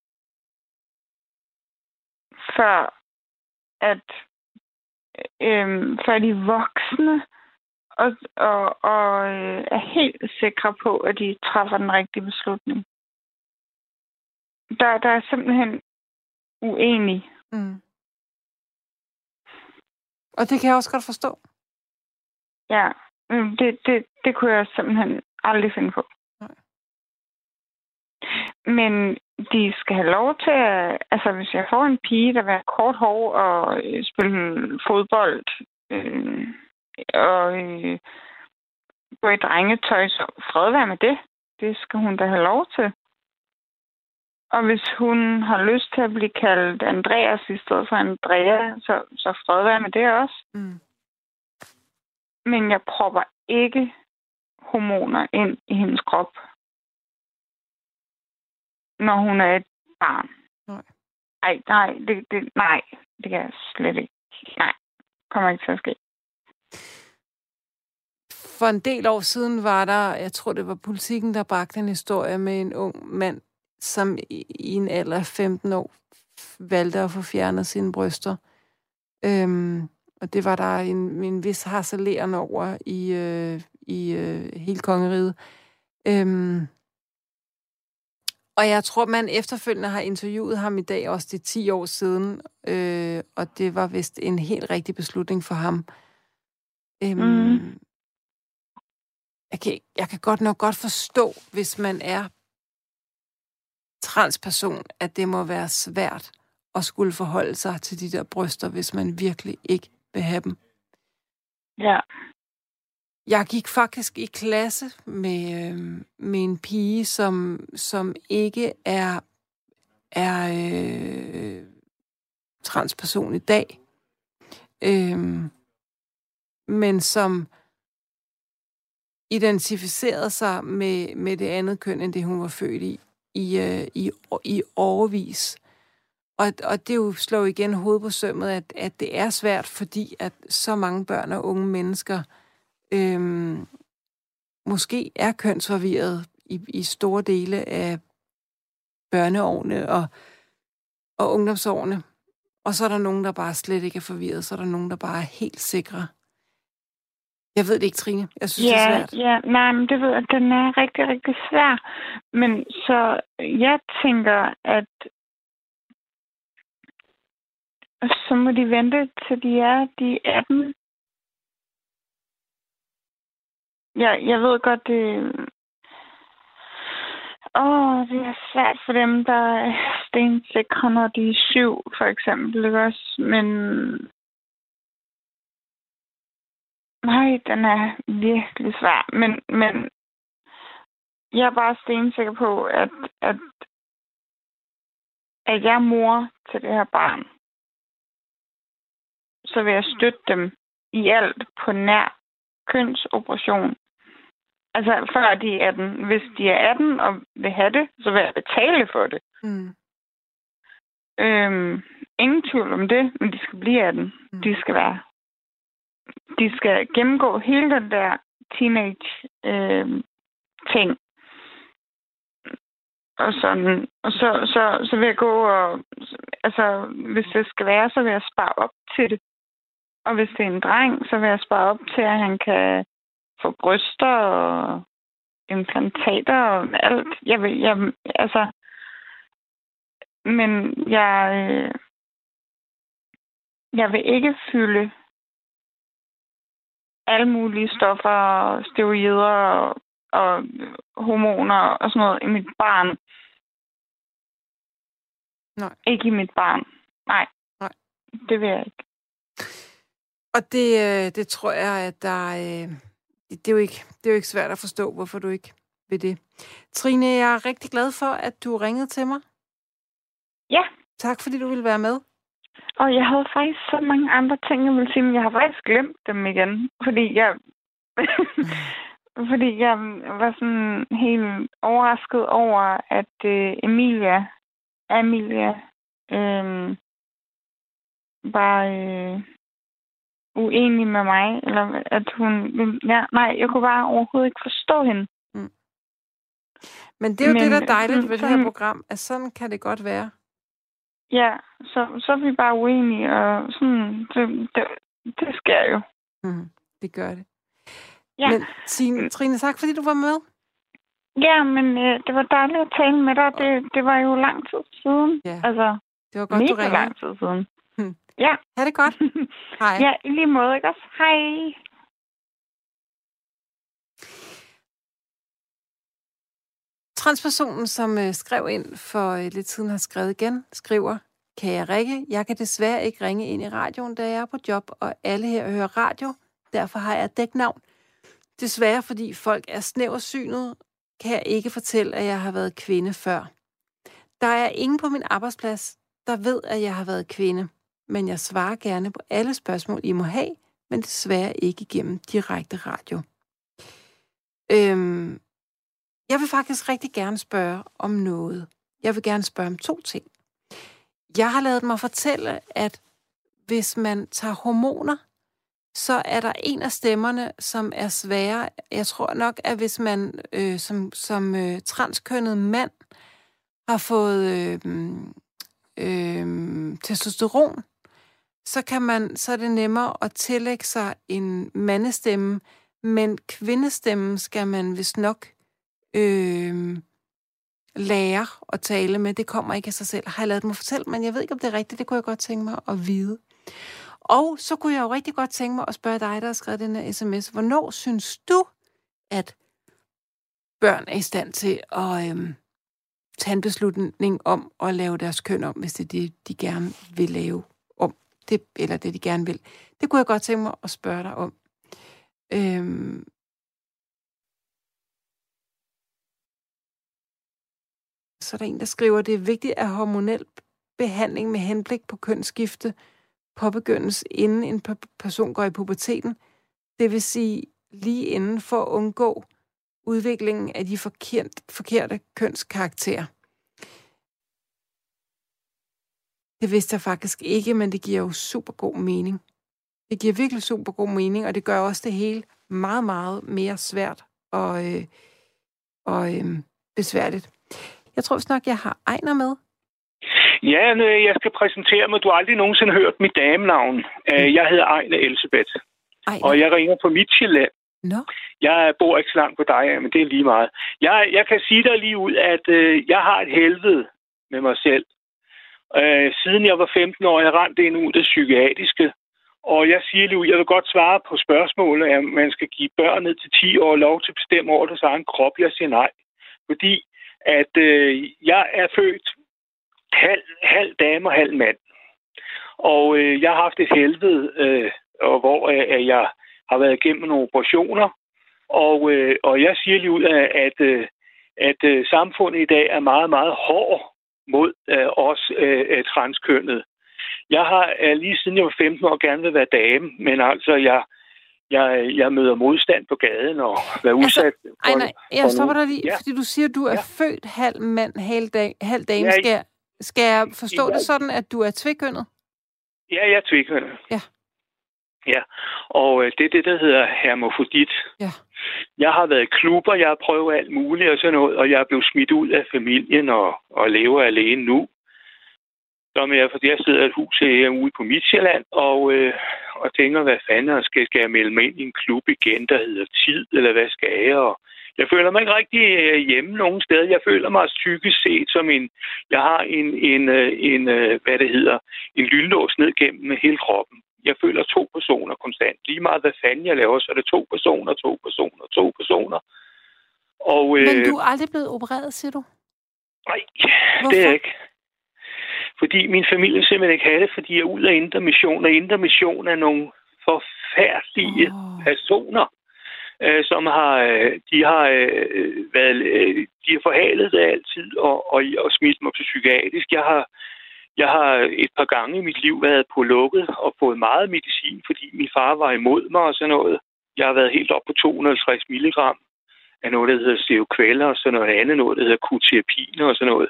før at øh, før de voksne og, og, og øh, er helt sikre på, at de træffer den rigtige beslutning. Der, der er simpelthen uenig. Mm. Og det kan jeg også godt forstå. Ja, det, det, det kunne jeg simpelthen aldrig finde på. Men de skal have lov til at... Altså, hvis jeg får en pige, der vil have kort hår og øh, spille fodbold, øh, og øh, gå i drengetøj, så fred være med det. Det skal hun da have lov til. Og hvis hun har lyst til at blive kaldt Andreas i stedet for Andrea, så, så fred være med det også. Mm. Men jeg propper ikke hormoner ind i hendes krop, når hun er et barn. Nej. Ej, nej, det, det, nej, det kan jeg slet ikke. Nej, kommer ikke til at ske. For en del år siden var der, jeg tror det var politikken, der bragte en historie med en ung mand, som i, en alder af 15 år valgte at få fjernet sine bryster. Øhm, og det var der en, en vis harcelerende over i, øh, i øh, hele kongeriget. Øhm, og jeg tror, man efterfølgende har interviewet ham i dag, også det 10 år siden, øh, og det var vist en helt rigtig beslutning for ham. Øhm, Mhm. jeg, kan, jeg kan godt nok godt forstå, hvis man er transperson, at det må være svært at skulle forholde sig til de der bryster, hvis man virkelig ikke vil have dem. Ja. Jeg gik faktisk i klasse med, øh, med en pige, som, som ikke er, er øh, transperson i dag, øh, men som identificerede sig med, med det andet køn, end det hun var født i, i, øh, i, i overvis. Og, og det jo slår igen hovedet på sømmet, at, at det er svært, fordi at så mange børn og unge mennesker øhm, måske er kønsforvirret i, i store dele af børneårene og, og ungdomsårene. Og så er der nogen, der bare slet ikke er forvirret. Så er der nogen, der bare er helt sikre. Jeg ved det ikke, Trine. Jeg synes, det er Ja, svært. ja, nej, men det ved jeg, den er rigtig, rigtig svær. Men så jeg tænker, at så må de vente til de er de 18. Jeg, jeg ved godt, det... Åh, det er svært for dem, der er stensikre, når de er syv, for eksempel. Ikke også? Men Nej, den er virkelig svær. Men, men jeg er bare stensikker på, at, at, at jeg er mor til det her barn. Så vil jeg støtte dem i alt på nær kønsoperation. Altså før de er 18. Hvis de er 18 og vil have det, så vil jeg betale for det. Mm. Øhm, ingen tvivl om det, men de skal blive 18. Mm. De skal være de skal gennemgå hele den der teenage øh, ting. Og sådan, og så, så, så vil jeg gå og, altså, hvis det skal være, så vil jeg spare op til det. Og hvis det er en dreng, så vil jeg spare op til, at han kan få bryster og implantater og alt. Jeg vil, jeg, altså, men jeg, øh, jeg vil ikke fylde alle mulige stoffer, steroider og, og hormoner og sådan noget i mit barn. Nej. Ikke i mit barn. Nej. Nej. Det vil jeg ikke. Og det, øh, det tror jeg, at der øh, det, er jo ikke, det er jo ikke svært at forstå, hvorfor du ikke vil det. Trine, jeg er rigtig glad for, at du ringede til mig. Ja. Tak, fordi du ville være med. Og jeg havde faktisk så mange andre ting, jeg ville sige, men jeg har faktisk glemt dem igen. Fordi jeg... [LAUGHS] fordi jeg var sådan helt overrasket over, at øh, Emilia, Emilia, øh, var øh, uenig med mig, eller at hun... Ja, nej, jeg kunne bare overhovedet ikke forstå hende. Men det er jo Men, det, der er dejligt mm, ved det her sådan- program, at sådan kan det godt være. Ja, så, så er vi bare uenige, og sådan, det, det, det sker jo. Mm, det gør det. Ja, Men Tine, Trine, tak fordi du var med. ja men øh, det var dejligt at tale med dig. Det, det var jo lang tid siden. Ja, Altså, det var godt, du ringede. lang tid siden. Ja. Ha' det godt. [LAUGHS] Hej. ja, i lige måde, ikke også? Hej. Transpersonen, som øh, skrev ind for øh, lidt siden, har skrevet igen, skriver, Kære Rikke, jeg kan desværre ikke ringe ind i radioen, da jeg er på job, og alle her hører radio. Derfor har jeg dæknavn. Desværre, fordi folk er snæversynet, kan jeg ikke fortælle, at jeg har været kvinde før. Der er ingen på min arbejdsplads, der ved, at jeg har været kvinde. Men jeg svarer gerne på alle spørgsmål, I må have, men desværre ikke gennem direkte radio. Øhm, jeg vil faktisk rigtig gerne spørge om noget. Jeg vil gerne spørge om to ting. Jeg har lavet mig fortælle, at hvis man tager hormoner, så er der en af stemmerne, som er sværere. Jeg tror nok, at hvis man øh, som, som øh, transkønnet mand har fået øh, øh, testosteron, så kan man så er det nemmere at tillægge sig en mandestemme, men kvindestemmen skal man vist nok øh, lære at tale med. Det kommer ikke af sig selv. Har jeg lavet mig fortælle, men jeg ved ikke, om det er rigtigt. Det kunne jeg godt tænke mig at vide. Og så kunne jeg jo rigtig godt tænke mig at spørge dig, der har skrevet den her sms. Hvornår synes du, at børn er i stand til at øh, tage en beslutning om at lave deres køn om, hvis det er det, de gerne vil lave? Det, eller det, de gerne vil. Det kunne jeg godt tænke mig at spørge dig om. Øhm, så er der en, der skriver, at det er vigtigt, at hormonel behandling med henblik på kønsskifte påbegyndes, inden en person går i puberteten. Det vil sige lige inden for at undgå udviklingen af de forkert, forkerte kønskarakterer. Det vidste jeg faktisk ikke, men det giver jo super god mening. Det giver virkelig super god mening, og det gør også det hele meget, meget mere svært og, øh, og øh, besværligt. Jeg tror snart, jeg har Ejner med. Ja, nø, jeg skal præsentere mig. Du har aldrig nogensinde hørt mit damenavn. Øh, Jeg hedder Ejne Elisabeth, Ejner. og jeg ringer fra Midtjylland. Nå, Jeg bor ikke så langt på dig, men det er lige meget. Jeg, jeg kan sige dig lige ud, at øh, jeg har et helvede med mig selv. Øh, siden jeg var 15 år, jeg rendte ind ud af det psykiatriske. Og jeg siger lige ud, jeg vil godt svare på spørgsmålet, at man skal give børn ned til 10 år lov til at bestemme over deres egen krop. Jeg siger nej. Fordi at øh, jeg er født halv, halv dame og halv mand. Og øh, jeg har haft et helvede, øh, og hvor øh, at jeg har været igennem nogle operationer. Og, øh, og jeg siger lige ud, at, øh, at, at, at samfundet i dag er meget, meget hård mod øh, os øh, øh, transkønnede. Jeg har øh, lige siden jeg var 15 år gerne vil være dame, men altså jeg, jeg, jeg møder modstand på gaden og være Altså, udsat for, Ejner, jeg for stopper dig lige, Ja. fordi du siger, at du er Ja. født halv mand, halv, dag, halv dame. Ja, Skal, jeg- skal jeg forstå Ja. det sådan, at du er tvikønnet? Ja, jeg er tvikønnet. Ja. Ja, og øh, det er det, der hedder hermofrodit. Ja. Jeg har været i klubber, jeg har prøvet alt muligt og sådan noget, og jeg er blevet smidt ud af familien og, og lever alene nu. Som jeg, fordi jeg sidder i et hus her ude på Midtjylland, og, øh, og tænker, hvad fanden skal, skal jeg melde mig ind i en klub igen, der hedder Tid, eller hvad skal jeg? Og jeg føler mig ikke rigtig øh, hjemme nogen steder. Jeg føler mig psykisk set som en, jeg har en, en, øh, en, en hvad det hedder, en lynlås ned gennem hele kroppen. Jeg føler to personer konstant. Lige meget hvad fanden jeg laver, så er det to personer, to personer, to personer. Og, øh, Men du er aldrig blevet opereret, siger du? Nej, Hvorfor? det er jeg ikke. Fordi min familie simpelthen ikke have det, fordi jeg er ud af Indre Mission, og Indre Mission er nogle forfærdelige Åh. personer, øh, som har, øh, de har øh, været, øh, de har forhalet det altid og, og, og smidt mig til psykiatrisk. Jeg har, Jeg har et par gange i mit liv været på lukket og fået meget medicin, fordi min far var imod mig og sådan noget. Jeg har været helt op på 250 milligram af noget, der hedder Seoquella, og sådan noget andet, noget, der hedder Kutiapin og sådan noget.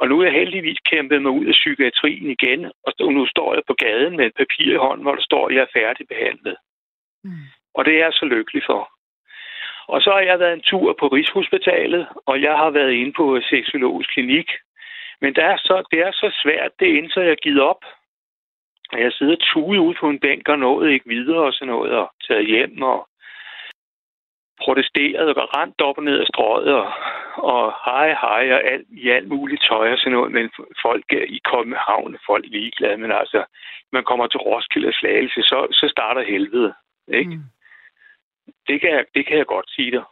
Og nu er jeg heldigvis kæmpet mig ud af psykiatrien igen, og nu står jeg på gaden med et papir i hånden, hvor der står, at jeg er færdigbehandlet. Mm. Og det er jeg så lykkelig for. Og så har jeg været en tur på Rigshospitalet, og jeg har været inde på seksologisk klinik. Men det er så, det er så svært, det er så jeg givet op. Og jeg sidder tude ude på en bænk og nåede ikke videre og sådan noget, og taget hjem og protesteret og rent op og ned af strøget og, og hej hej og alt, i alt muligt tøj og sådan noget, men folk i København folk er ligeglade, men altså, man kommer til Roskilde og Slagelse, så, så starter helvede, ikke? Mm. Det, kan jeg, det kan jeg godt sige dig.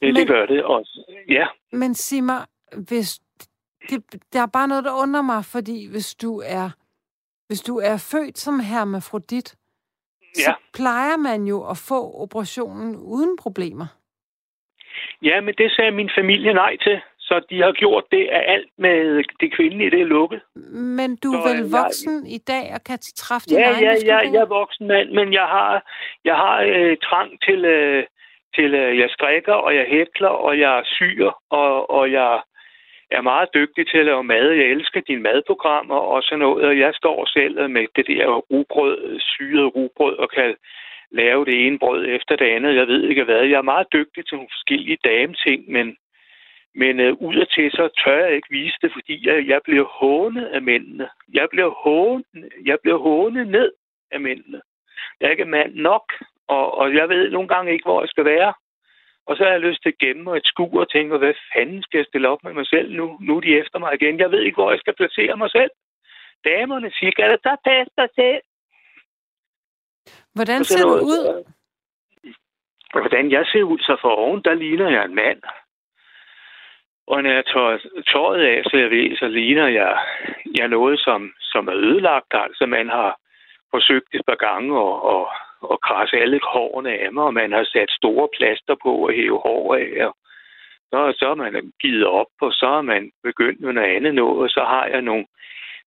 Det, men, det gør det også. Ja. Men sig mig, hvis det, der er bare noget, der undrer mig, fordi hvis du er hvis du er født som hermafrodit, ja. så plejer man jo at få operationen uden problemer. Ja, men det sagde min familie nej til. Så de har gjort det af alt med det kvindelige, det er lukket. Men du er vel voksen jeg, i dag og kan træffe din ja, egen ja, ja, jeg er voksen mand, men jeg har, jeg har øh, trang til, øh, til øh, jeg strikker, og jeg hækler, og jeg syr, og, og jeg er meget dygtig til at lave mad. Jeg elsker dine madprogrammer og sådan noget, og jeg står selv med det der rugbrød, syret rugbrød, og kan lave det ene brød efter det andet. Jeg ved ikke hvad. Jeg er meget dygtig til nogle forskellige dameting, men, men uh, udadtil så tør jeg ikke vise det, fordi jeg, jeg bliver hånet af mændene. Jeg bliver hånet, jeg bliver hånet ned af mændene. Jeg er ikke mand nok, og, og jeg ved nogle gange ikke, hvor jeg skal være. Og så har jeg lyst til at gemme mig et skur og tænke, hvad fanden skal jeg stille op med mig selv nu? Nu er de efter mig igen. Jeg ved ikke, hvor jeg skal placere mig selv. Damerne siger, kan det så passe dig selv? Hvordan ser du ud? Hvordan jeg ser ud, så for oven, der ligner jeg en mand. Og når jeg tager tøjet af, så jeg ved, så ligner jeg, jeg noget, som, som er ødelagt. Altså man har forsøgt et par gange at, at, og krasse alle hårene af mig, og man har sat store plaster på og hæve hår af. Og så, så er man givet op, og så er man begyndt med noget andet noget, og så har jeg nogle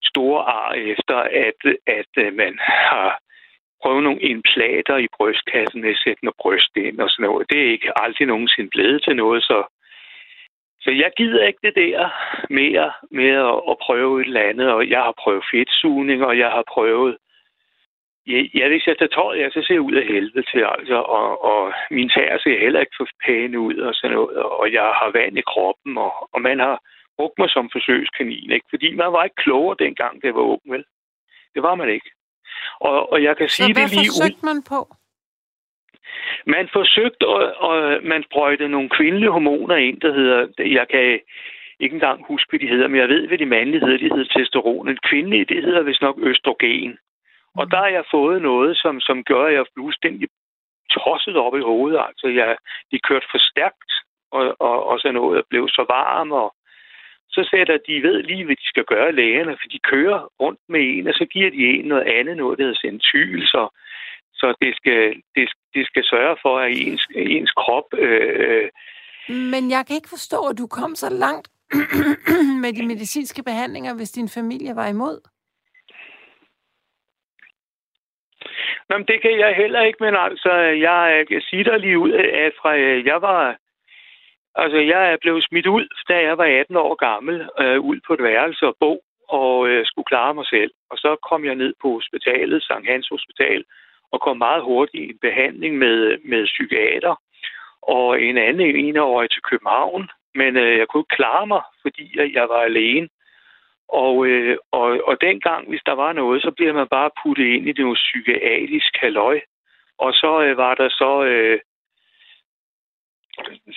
store ar efter, at, at øh, man har prøvet nogle implanter i brystkassen med at sætte noget bryst ind og sådan noget. Det er ikke aldrig nogensinde blevet til noget, så så jeg gider ikke det der mere med at, at prøve et eller andet, og jeg har prøvet fedtsugning, og jeg har prøvet Ja, ja, hvis jeg tager tøjet af, så ser jeg ud af helvede til, altså, og, og min tæer ser heller ikke for pæne ud, og sådan noget, og jeg har vand i kroppen, og, og man har brugt mig som forsøgskanin, ikke? Fordi man var ikke klogere dengang, det var åben, vel? Det var man ikke. Og, og jeg kan så sige det lige ud. Så man på? Man forsøgte, og, og man sprøjtede nogle kvindelige hormoner ind, der hedder, jeg kan ikke engang huske, hvad de hedder, men jeg ved, hvad de mandlige hedder. De hedder testosteron. En kvindelige, det hedder vist nok østrogen. Og der har jeg fået noget, som, som gør, at jeg er fuldstændig tosset op i hovedet. Altså, jeg, de kørte for stærkt, og, og, og sådan noget, og blev så varm, og så sætter de ved lige, hvad de skal gøre, lægerne, for de kører rundt med en, og så giver de en noget andet, noget, der hedder sentyl, så, så det, skal, det, det skal sørge for, at ens, ens krop... Øh, Men jeg kan ikke forstå, at du kom så langt [CLEARS THROAT] med de medicinske behandlinger, hvis din familie var imod. Jamen, det kan jeg heller ikke, men altså, jeg jeg siger dig lige ud af, fra øh, jeg var... Altså, jeg er blevet smidt ud, da jeg var 18 år gammel, øh, ud på et værelse og bo, og øh, skulle klare mig selv. Og så kom jeg ned på hospitalet, Sankt Hans Hospital, og kom meget hurtigt i behandling med, med psykiater. Og en anden en år til København, men øh, jeg kunne ikke klare mig, fordi jeg var alene. Og, øh, og, og dengang, hvis der var noget, så bliver man bare puttet ind i det noget psykiatrisk halløj. Og så øh, var der så... Øh,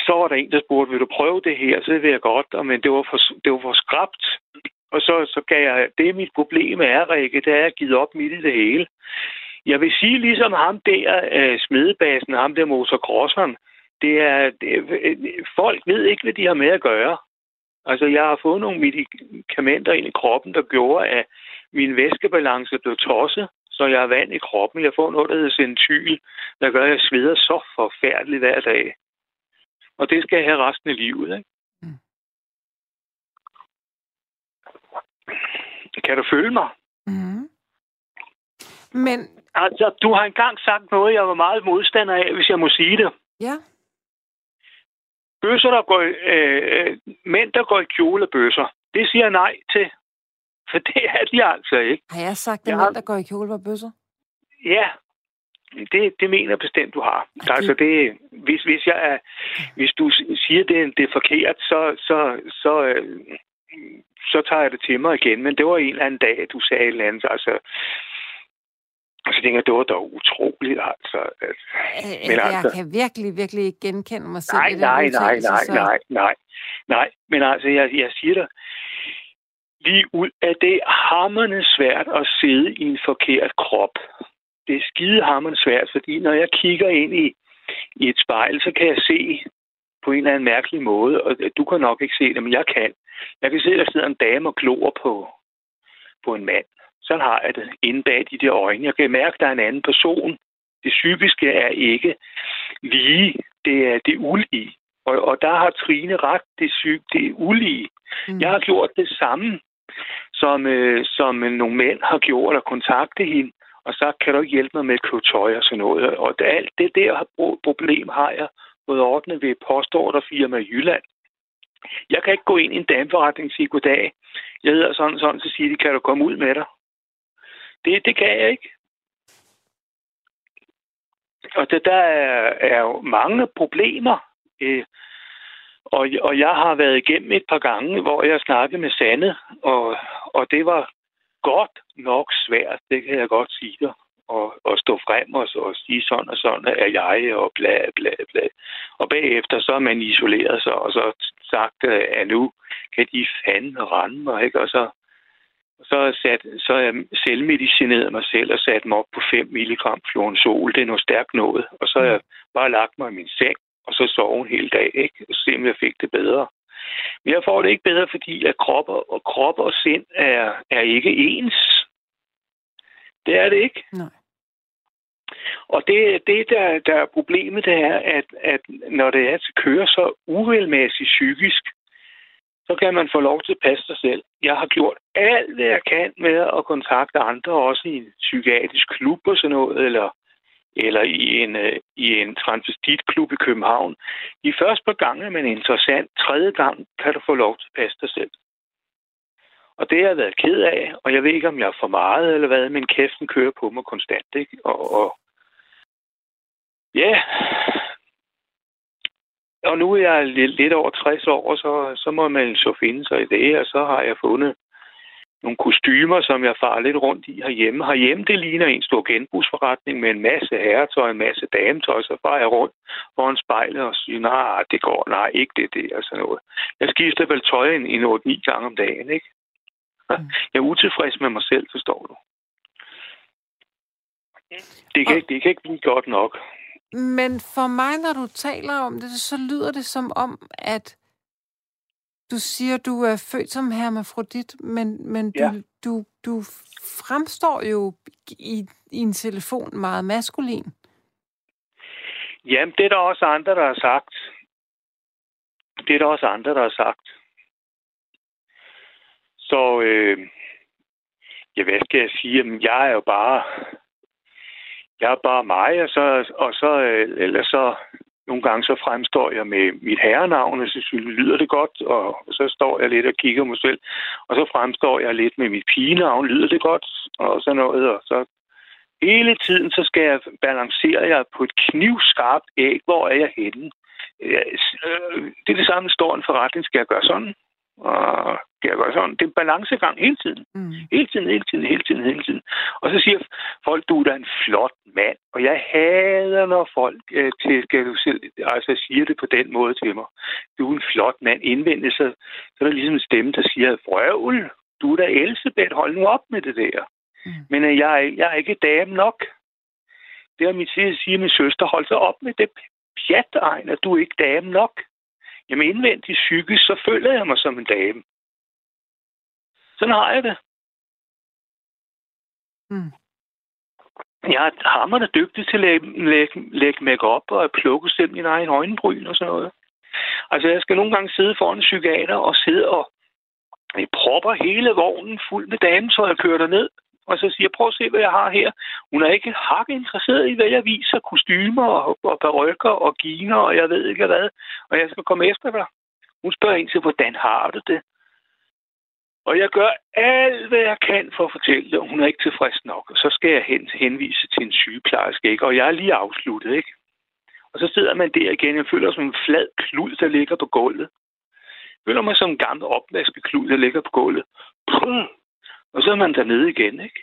så var der en, der spurgte, vil du prøve det her? Så vil jeg godt, og, men det var for, det var for skrabt. Og så, så gav jeg, det mit problem er, Rikke, det er, at jeg givet op midt i det hele. Jeg vil sige, ligesom ham der, øh, smedebasen, ham der motocrosseren, det er, det, øh, folk ved ikke, hvad de har med at gøre. Altså, jeg har fået nogle medicamenter ind i kroppen, der gjorde, at min væskebalance blev tosset, så jeg har vand i kroppen. Jeg får noget, der hedder centyl, der gør, at jeg sveder så forfærdeligt hver dag. Og det skal jeg have resten af livet, ikke? Mm. Kan du følge mig? Mm. Men, Altså, du har engang sagt noget, jeg var meget modstander af, hvis jeg må sige det. ja, Bøsser, der går, øh, øh, mænd, der går i kjole bøsser, det siger nej til. For det er de altså ikke. har jeg sagt, at Jeg mænd, der går i kjole, var bøsser? Ja, det, det mener bestemt, du har. det- Altså, det, hvis, hvis, jeg er, hvis du siger, det, det er forkert, så, så, så, øh, så tager jeg det til mig igen. Men det var en eller anden dag, du sagde et eller andet. Altså, så tænker jeg, det var dog utroligt, altså. At, Men jeg altså- kan virkelig, virkelig ikke genkende mig selv nej, nej, nej, nej, nej, nej, nej. Men altså, jeg, jeg siger dig, lige ud af det er hammerne svært at sidde i en forkert krop. Det er skide hammerne svært, fordi når jeg kigger ind i, i et spejl, så kan jeg se på en eller anden mærkelig måde, og du kan nok ikke se det, men jeg kan. Jeg kan se, at der sidder en dame og glor på, på en mand. Så har jeg det inde bag de der øjne. Jeg kan mærke, at der er en anden person. Det psykiske er ikke lige, det er det ulige. Og, og der har Trine ret, det, syg, det er ulige. Mm. Jeg har gjort det samme, som, øh, som nogle mænd har gjort at kontakte hende, og så kan du ikke hjælpe mig med at købe tøj og sådan noget. Og det, alt det der pro- problem har jeg fået ordnet ved postorderfirma i Jylland. Jeg kan ikke gå ind i en dameforretning og sige goddag. Jeg hedder sådan sådan, så siger de, kan du komme ud med dig? Det, det kan jeg ikke. Og det, der er, er jo mange problemer. Øh, og, og jeg har været igennem et par gange, hvor jeg snakkede med Sande, og, og det var godt nok svært, det kan jeg godt sige dig, og, at stå frem og, og sige sådan og sådan er jeg, og bla bla bla. Og bagefter så er man isoleret sig, og så sagt, at nu kan de fanden rende mig, ikke? Og så, så, jeg sat, så jeg selvmedicineret mig selv og sat mig op på 5 mg fluorenzol. Det er noget stærkt noget. Og så har jeg bare lagt mig i min seng, og så sove en hel dag, ikke? Og se, om jeg fik det bedre. Men jeg får det ikke bedre, fordi at krop og, krop og sind er, er ikke ens. Det er det ikke. Nej. Og det, det der, der er problemet, det er, at, at når det er til køre så uvelmæssigt psykisk, så kan man få lov til at passe sig selv. Jeg har gjort alt, hvad jeg kan med at kontakte andre, også i en psykiatrisk klub og sådan noget, eller, eller i en, øh, i en transvestitklub i København. De første par gange er man interessant. Tredje gang kan du få lov til at passe dig selv. Og det har jeg været ked af, og jeg ved ikke, om jeg er for meget eller hvad, men kæften kører på mig konstant, ikke? Og, og ja, og nu er jeg lidt, over 60 år, og så, så må man så finde sig i det, og så har jeg fundet nogle kostymer, som jeg farer lidt rundt i herhjemme. Herhjemme, det ligner en stor genbrugsforretning med en masse herretøj, en masse dametøj, så farer jeg rundt foran spejlet og siger, nej, det går, nej, ikke det der, og sådan noget. Jeg skifter vel tøj en, en 8-9 gange om dagen, ikke? Jeg er utilfreds med mig selv, forstår du. Det kan, ikke, det kan ikke blive godt nok. Men for mig, når du taler om det, så lyder det som om, at du siger, du er født som hermafrodit, men, men du, Ja. du, du fremstår jo i, i en telefon meget maskulin. Jamen, det er der også andre, der har sagt. Det er der også andre, der har sagt. Så, øh, ja, hvad skal jeg sige? Jamen, jeg er jo bare, jeg er bare mig, og så, og så, øh, eller så, nogle gange så fremstår jeg med mit herrenavn, og så synes, lyder det godt, og så står jeg lidt og kigger mig selv, og så fremstår jeg lidt med mit pigenavn, lyder det godt, og sådan noget, og så hele tiden, så skal jeg balancere jeg på et knivskarpt æg, hvor er jeg henne? Øh, det er det samme, står en forretning, skal jeg gøre sådan? Og skal jeg gøre sådan? Det er en balancegang hele tiden. Mm. Hele tiden, hele tiden, hele tiden, hele tiden. Og så siger folk, du er da en flot mand. Og jeg hader, når folk øh, til, skal du selv, altså siger det på den måde til mig. Du er en flot mand. Indvendigt, så, så er der ligesom en stemme, der siger, frøvl, du er da Elsebeth, hold nu op med det der. Mm. Men øh, jeg, er- jeg er ikke dame nok. Det har mit sige, sige min søster, hold så op med det pjat, Ejner, du er ikke dame nok. Jamen indvendigt psykisk, så føler jeg mig som en dame. Sådan har jeg det. Mm. Jeg er hammerende dygtig til at lægge, lægge, lægge make-up og at plukke selv min egen øjenbryn og sådan noget. Altså, jeg skal nogle gange sidde foran en psykiater og sidde og Jeg propper hele vognen fuld med dametøj og kører ned. Og så siger prøv at se, hvad jeg har her. Hun er ikke hak interesseret i, hvad jeg viser. Kostymer og, og perukker og giner og jeg ved ikke hvad. Og jeg skal komme efter dig. Hun spørger ind til, hvordan har du det? Og jeg gør alt, hvad jeg kan for at fortælle det, og hun er ikke tilfreds nok. Og så skal jeg hen, henvise til en sygeplejerske, ikke? Og jeg er lige afsluttet, ikke? Og så sidder man der igen. Jeg føler som en flad klud, der ligger på gulvet. Jeg føler mig som en gammel opvaskeklud, der ligger på gulvet. Pum, og så er man dernede igen, ikke?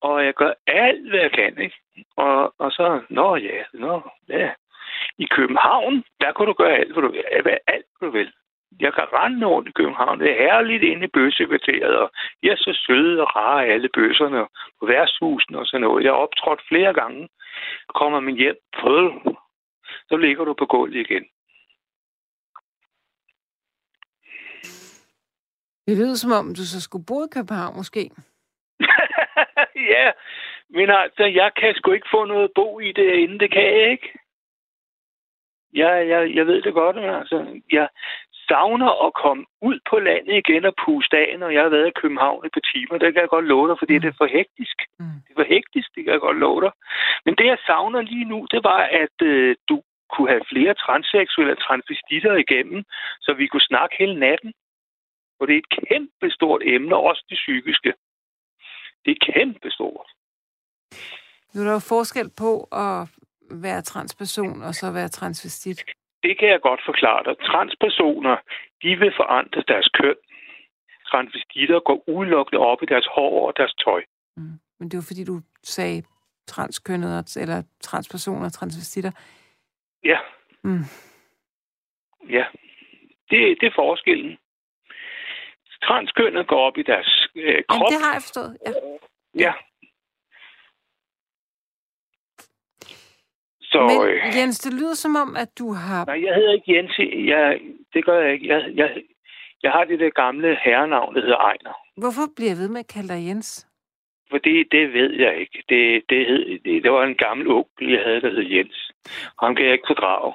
Og jeg gør alt, hvad jeg kan, ikke? Og, og så, nå ja, nå ja. I København, der kan du gøre alt, hvad du vil. Alt, hvad du vil. Jeg kan rende rundt i København. Det er herligt inde i bøssekvarteret, og jeg er så søde og rare alle bøsserne på værtshusene og sådan noget. Jeg har optrådt flere gange. Kommer min hjem, prøv, så ligger du på gulvet igen. Det lyder som om, du så skulle bo i København, måske. [LAUGHS] ja, men altså, jeg kan sgu ikke få noget bo i det inden det kan jeg ikke. Jeg, jeg, jeg ved det godt, men altså, jeg savner at komme ud på landet igen og puste af, når jeg har været i København i på timer. Det kan jeg godt love dig, fordi mm. det er for hektisk. Mm. Det er for hektisk, det kan jeg godt love dig. Men det, jeg savner lige nu, det var, at øh, du kunne have flere transseksuelle transvestitter igennem, så vi kunne snakke hele natten. For det er et kæmpe stort emne, også det psykiske. Det er kæmpe stort. Nu er der jo forskel på at være transperson og så være transvestit. Det kan jeg godt forklare dig. Transpersoner, de vil forandre deres køn. Transvestitter går udelukkende op i deres hår og deres tøj. Mm. Men det var fordi, du sagde transkønnet eller transpersoner, transvestitter. Ja. Mm. Ja. Det, det er forskellen. Transkønnet går op i deres øh, krop. Jamen, det har jeg forstået, ja. Ja. Så, Men øh, Jens, det lyder som om, at du har... Nej, jeg hedder ikke Jens. Jeg, det gør jeg ikke. Jeg, jeg, jeg har det der gamle herrenavn, der hedder Ejner. Hvorfor bliver jeg ved med at kalde dig Jens? Fordi det ved jeg ikke. Det, det, hed, det, det var en gammel onkel, jeg havde, der hed Jens. Ham kan jeg ikke fordrage.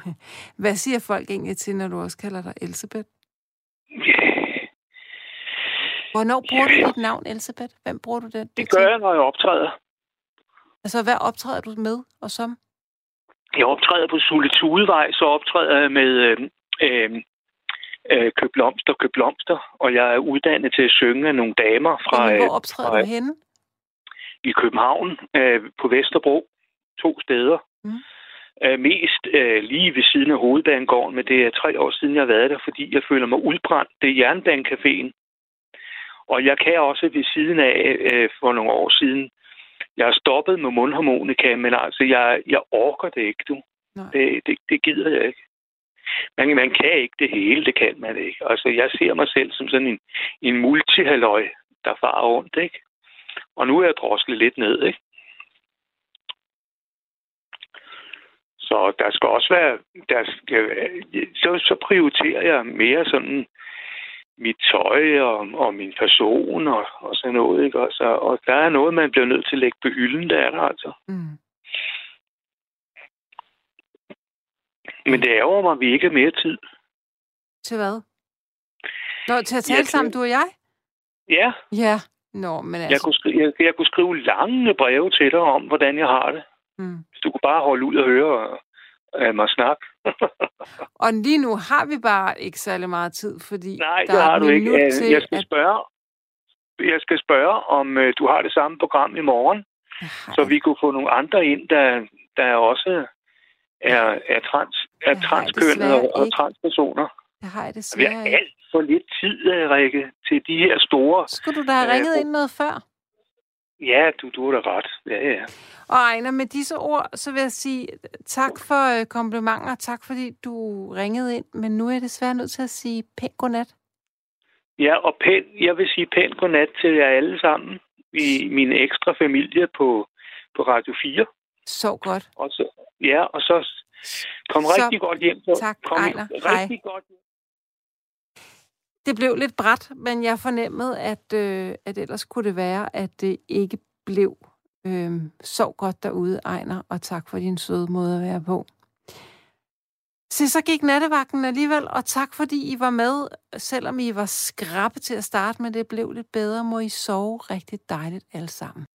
[LAUGHS] Hvad siger folk egentlig til, når du også kalder dig Elisabeth? Yeah. Hvornår bruger yeah. du dit navn, Elisabeth? Hvem bruger du det? Det, det gør jeg, når jeg optræder. Altså, hvad optræder du med og som? Jeg optræder på Suletudevej, så optræder jeg med øh, øh, øh, Køb Blomster, Køb Blomster, og jeg er uddannet til at synge af nogle damer fra... Men hvor optræder fra, du henne? I København, øh, på Vesterbro, to steder. Mm. Øh, mest øh, lige ved siden af hovedbanegården, men det er tre år siden, jeg har været der, fordi jeg føler mig udbrændt. Det er Jernbanecaféen. Og jeg kan også ved siden af, øh, for nogle år siden, jeg har stoppet med mundharmonika, men altså, jeg, jeg orker det ikke, du. Det, det, det gider jeg ikke. Man, man kan ikke det hele, det kan man ikke. Altså, jeg ser mig selv som sådan en, en multihalløj, der farer rundt, ikke? Og nu er jeg droslet lidt ned, ikke? Så der skal også være, der skal, så, så prioriterer jeg mere sådan mit tøj og, og min person og, og sådan noget. Ikke? Og, så, og der er noget, man bliver nødt til at lægge på hylden, der er der altså. Mm. Men det ærger mig, at vi ikke har mere tid. Til hvad? Nå, til at tale ja, sammen, du og jeg? Ja. Ja. Nå, men altså... jeg, kunne skrive, jeg, jeg kunne skrive lange breve til dig om, hvordan jeg har det. Mm. Hvis du kunne bare holde ud og høre af mig snak. [LAUGHS] og lige nu har vi bare ikke særlig meget tid, fordi Nej, der det har du ikke. Til, jeg skal spørge, jeg skal spørge, om uh, du har det samme program i morgen, så vi kunne få nogle andre ind, der, der også er, er, trans, er transkønnet og, og transpersoner. Det har jeg desværre Vi har alt for lidt tid, Rikke, til de her store... Skulle du da have ringet ind noget før? Ja, du, du er da ret. Ja, ja. Og Ejner, med disse ord, så vil jeg sige tak for øh, komplimenter. Tak fordi du ringede ind. Men nu er jeg desværre nødt til at sige pænt godnat. Ja, og pænt, jeg vil sige pænt godnat til jer alle sammen. I min ekstra familie på, på Radio 4. Så godt. Og så, ja, og så kom så, rigtig godt hjem. Så, tak, kom Ejner. Rigtig Hej. godt hjem. Det blev lidt bræt, men jeg fornemmede, at, øh, at ellers kunne det være, at det ikke blev øh, så godt derude, Ejner, og tak for din søde måde at være på. Se, så gik nattevagten alligevel, og tak fordi I var med, selvom I var skrappe til at starte, men det blev lidt bedre. Må I sove rigtig dejligt alle sammen.